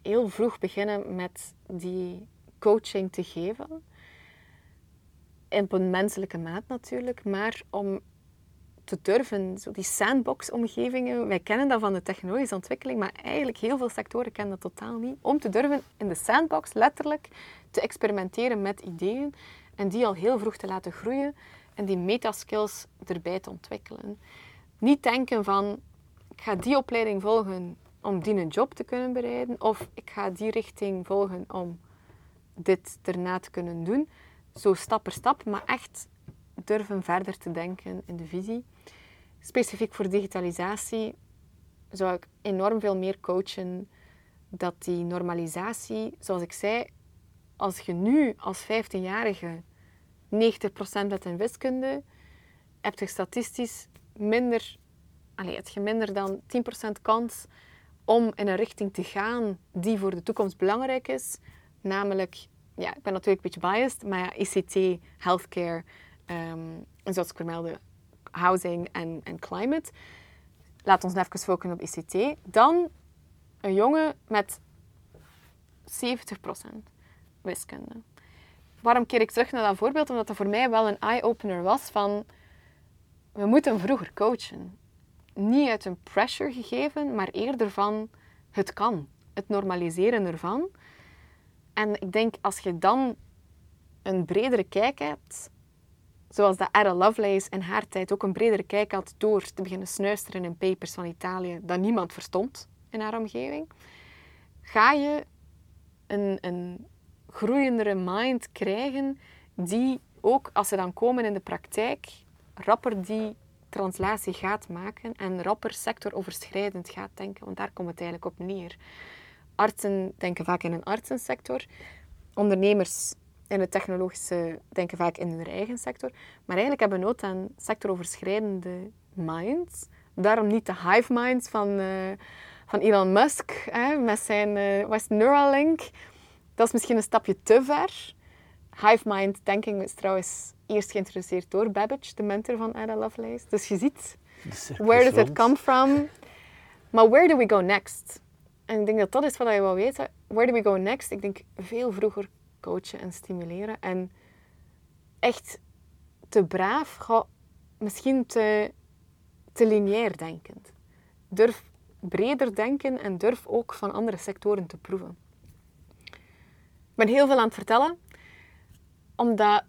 heel vroeg beginnen met die coaching te geven. Op een menselijke maat natuurlijk, maar om te durven, zo die sandbox-omgevingen. Wij kennen dat van de technologische ontwikkeling, maar eigenlijk heel veel sectoren kennen dat totaal niet. Om te durven in de sandbox letterlijk te experimenteren met ideeën en die al heel vroeg te laten groeien en die metaskills erbij te ontwikkelen. Niet denken van, ik ga die opleiding volgen om die een job te kunnen bereiden, of ik ga die richting volgen om dit erna te kunnen doen. Zo stap per stap, maar echt durven verder te denken in de visie. Specifiek voor digitalisatie zou ik enorm veel meer coachen dat die normalisatie, zoals ik zei, als je nu als 15-jarige 90% met in wiskunde, heb je statistisch minder, allez, heb je minder dan 10% kans om in een richting te gaan die voor de toekomst belangrijk is. Namelijk, ja, ik ben natuurlijk een beetje biased, maar ja, ICT, healthcare, en zoals ik vermeldde, housing en, en climate. Laat ons even focussen op ICT. Dan een jongen met 70% wiskunde. Waarom keer ik terug naar dat voorbeeld? Omdat dat voor mij wel een eye-opener was van... We moeten vroeger coachen. Niet uit een pressure gegeven, maar eerder van het kan. Het normaliseren ervan. En ik denk, als je dan een bredere kijk hebt, zoals dat Ada Lovelace in haar tijd ook een bredere kijk had door te beginnen snuisteren in papers van Italië dat niemand verstond in haar omgeving, ga je een, een groeiendere mind krijgen die ook als ze dan komen in de praktijk rapper die translatie gaat maken en rapper sectoroverschrijdend gaat denken, want daar komt het eigenlijk op neer. Artsen denken vaak in een artsensector, ondernemers in het technologische denken vaak in hun eigen sector, maar eigenlijk hebben we nood aan sectoroverschrijdende minds. Daarom niet de hive minds van, uh, van Elon Musk hè, met zijn uh, West Neuralink. Dat is misschien een stapje te ver. Hive mind thinking is trouwens eerst geïntroduceerd door Babbage, de mentor van Ada Lovelace. Dus je ziet, where does it come from? Maar where do we go next? En ik denk dat dat is wat je wil weten. Where do we go next? Ik denk veel vroeger coachen en stimuleren. En echt te braaf, misschien te, te lineair denkend. Durf breder denken en durf ook van andere sectoren te proeven. Ik ben heel veel aan het vertellen, omdat,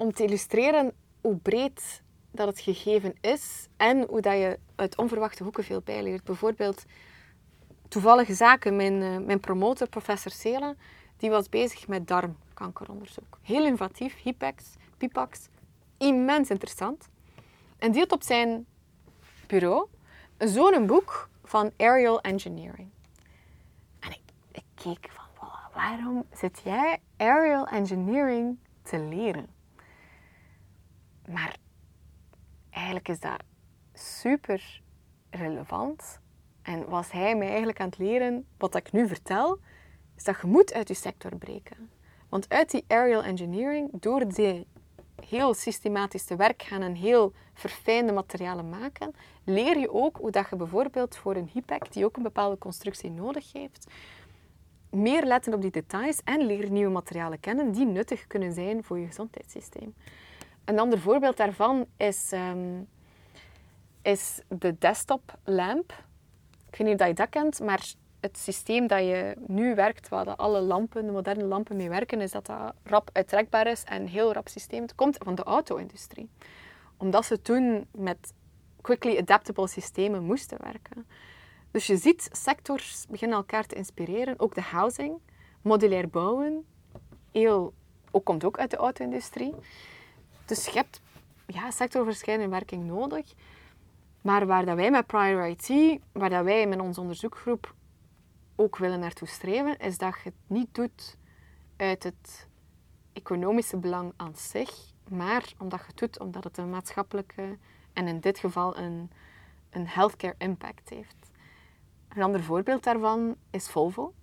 om te illustreren hoe breed dat het gegeven is en hoe dat je uit onverwachte hoeken veel bijleert. Bijvoorbeeld, toevallige zaken. Mijn, uh, mijn promotor, professor Sela, die was bezig met darmkankeronderzoek. Heel innovatief, HIPAX, PIPAX, immens interessant. En die had op zijn bureau zo'n boek van aerial engineering. En ik, ik keek van, waarom zit jij aerial engineering te leren? Maar eigenlijk is dat super relevant. En was hij mij eigenlijk aan het leren, wat ik nu vertel, is dat je moet uit je sector breken. Want uit die aerial engineering, door die heel systematisch te werk gaan en heel verfijnde materialen maken, leer je ook hoe dat je bijvoorbeeld voor een HIPAC, die ook een bepaalde constructie nodig heeft, meer letten op die details en leer nieuwe materialen kennen die nuttig kunnen zijn voor je gezondheidssysteem. Een ander voorbeeld daarvan is, um, is de desktop lamp. Ik weet niet of je dat kent, maar het systeem dat je nu werkt, waar alle lampen, de moderne lampen mee werken, is dat dat rap uittrekbaar is en heel rap systeem. Het komt van de auto-industrie. Omdat ze toen met quickly adaptable systemen moesten werken. Dus je ziet, sectors beginnen elkaar te inspireren. Ook de housing, modulair bouwen, heel, ook, komt ook uit de auto-industrie. Dus je hebt ja, sectorverschillende werking nodig. Maar waar dat wij met Prior IT, waar dat wij met onze onderzoekgroep ook willen naartoe streven, is dat je het niet doet uit het economische belang aan zich, maar omdat je het doet omdat het een maatschappelijke en in dit geval een, een healthcare impact heeft. Een ander voorbeeld daarvan is Volvo.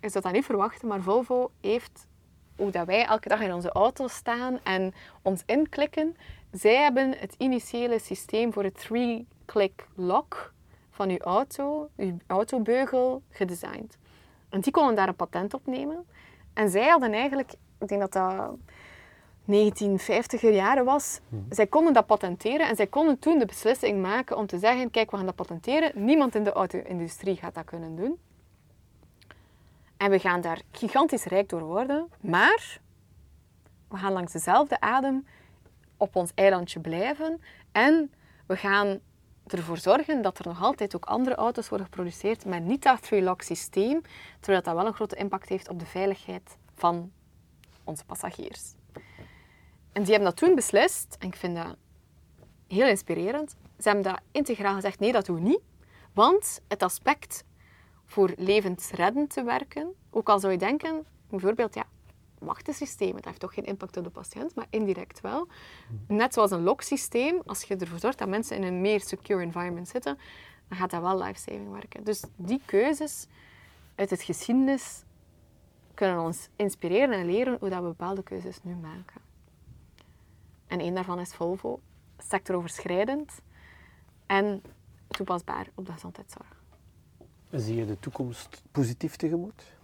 Is dat dan niet verwachten, maar Volvo heeft hoe dat wij elke dag in onze auto staan en ons inklikken. Zij hebben het initiële systeem voor het three-click lock van uw auto, uw autobeugel, gedesigned. En die konden daar een patent op nemen. En zij hadden eigenlijk, ik denk dat dat 1950er jaren was. Zij konden dat patenteren en zij konden toen de beslissing maken om te zeggen, kijk, we gaan dat patenteren. Niemand in de auto-industrie gaat dat kunnen doen. En we gaan daar gigantisch rijk door worden, maar we gaan langs dezelfde adem op ons eilandje blijven en we gaan ervoor zorgen dat er nog altijd ook andere auto's worden geproduceerd, maar niet dat three-lock systeem, terwijl dat wel een grote impact heeft op de veiligheid van onze passagiers. En die hebben dat toen beslist, en ik vind dat heel inspirerend. Ze hebben dat integraal gezegd, nee, dat doen we niet. Want het aspect voor levensreddend te werken, ook al zou je denken, bijvoorbeeld, ja, wachtensystemen, dat heeft toch geen impact op de patiënt, maar indirect wel. Net zoals een loksysteem, als je ervoor zorgt dat mensen in een meer secure environment zitten, dan gaat dat wel life-saving werken. Dus die keuzes uit het geschiedenis kunnen ons inspireren en leren hoe dat we bepaalde keuzes nu maken. En één daarvan is Volvo, sectoroverschrijdend en toepasbaar op de gezondheidszorg. Zie je de toekomst positief tegemoet?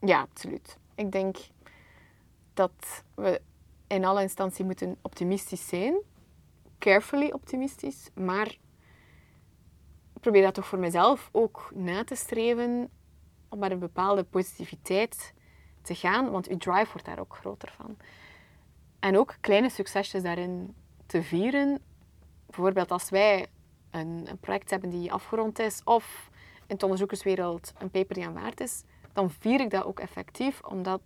Ja, absoluut. Ik denk dat we in alle instantie moeten optimistisch zijn. Carefully optimistisch. Maar ik probeer dat toch voor mezelf ook na te streven om met een bepaalde positiviteit te gaan. Want uw drive wordt daar ook groter van. En ook kleine succesjes daarin te vieren. Bijvoorbeeld als wij een project hebben die afgerond is of in de onderzoekerswereld een paper die aanvaard is, dan vier ik dat ook effectief, omdat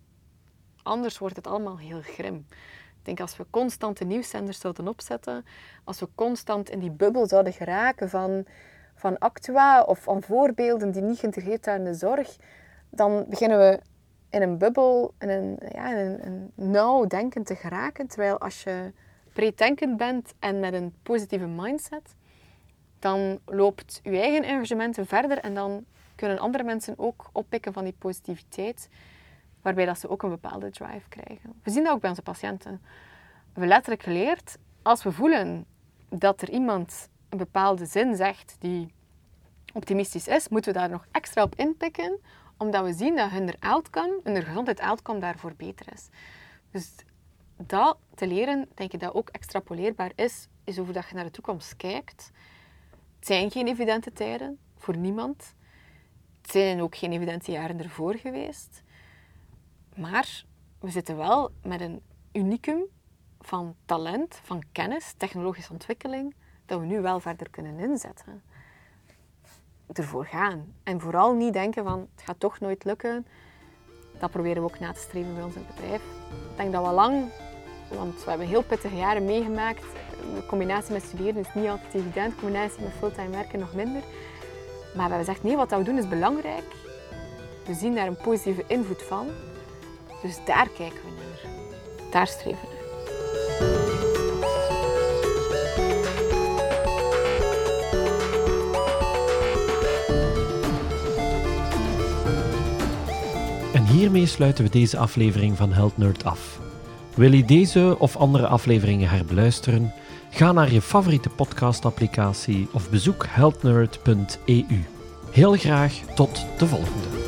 anders wordt het allemaal heel grim. Ik denk als we constant de nieuwszenders zouden opzetten, als we constant in die bubbel zouden geraken van, van actua of van voorbeelden die niet geïntegreerd zijn in de zorg, dan beginnen we in een bubbel, in een, ja, in een, een nauw denken te geraken. Terwijl als je breeddenkend bent en met een positieve mindset, dan loopt je eigen engagementen verder en dan kunnen andere mensen ook oppikken van die positiviteit, waarbij dat ze ook een bepaalde drive krijgen. We zien dat ook bij onze patiënten. We hebben letterlijk geleerd, als we voelen dat er iemand een bepaalde zin zegt die optimistisch is, moeten we daar nog extra op inpikken, omdat we zien dat hun outcome, hun gezondheid outcome daarvoor beter is. Dus dat te leren, denk ik dat ook extrapoleerbaar is, is over dat je naar de toekomst kijkt. Het zijn geen evidente tijden voor niemand. Het zijn ook geen evidente jaren ervoor geweest. Maar we zitten wel met een unicum van talent, van kennis, technologische ontwikkeling, dat we nu wel verder kunnen inzetten. Ervoor gaan. En vooral niet denken van, het gaat toch nooit lukken. Dat proberen we ook na te streven bij ons in het bedrijf. Ik denk dat we lang, want we hebben heel pittige jaren meegemaakt. De combinatie met studeren is niet altijd evident. De combinatie met fulltime werken nog minder. Maar we hebben gezegd, nee, wat we doen is belangrijk. We zien daar een positieve invloed van. Dus daar kijken we naar. Daar streven we naar. En hiermee sluiten we deze aflevering van Health Nerd af. Wil je deze of andere afleveringen herbeluisteren? Ga naar je favoriete podcastapplicatie of bezoek healthnerd.eu. Heel graag tot de volgende.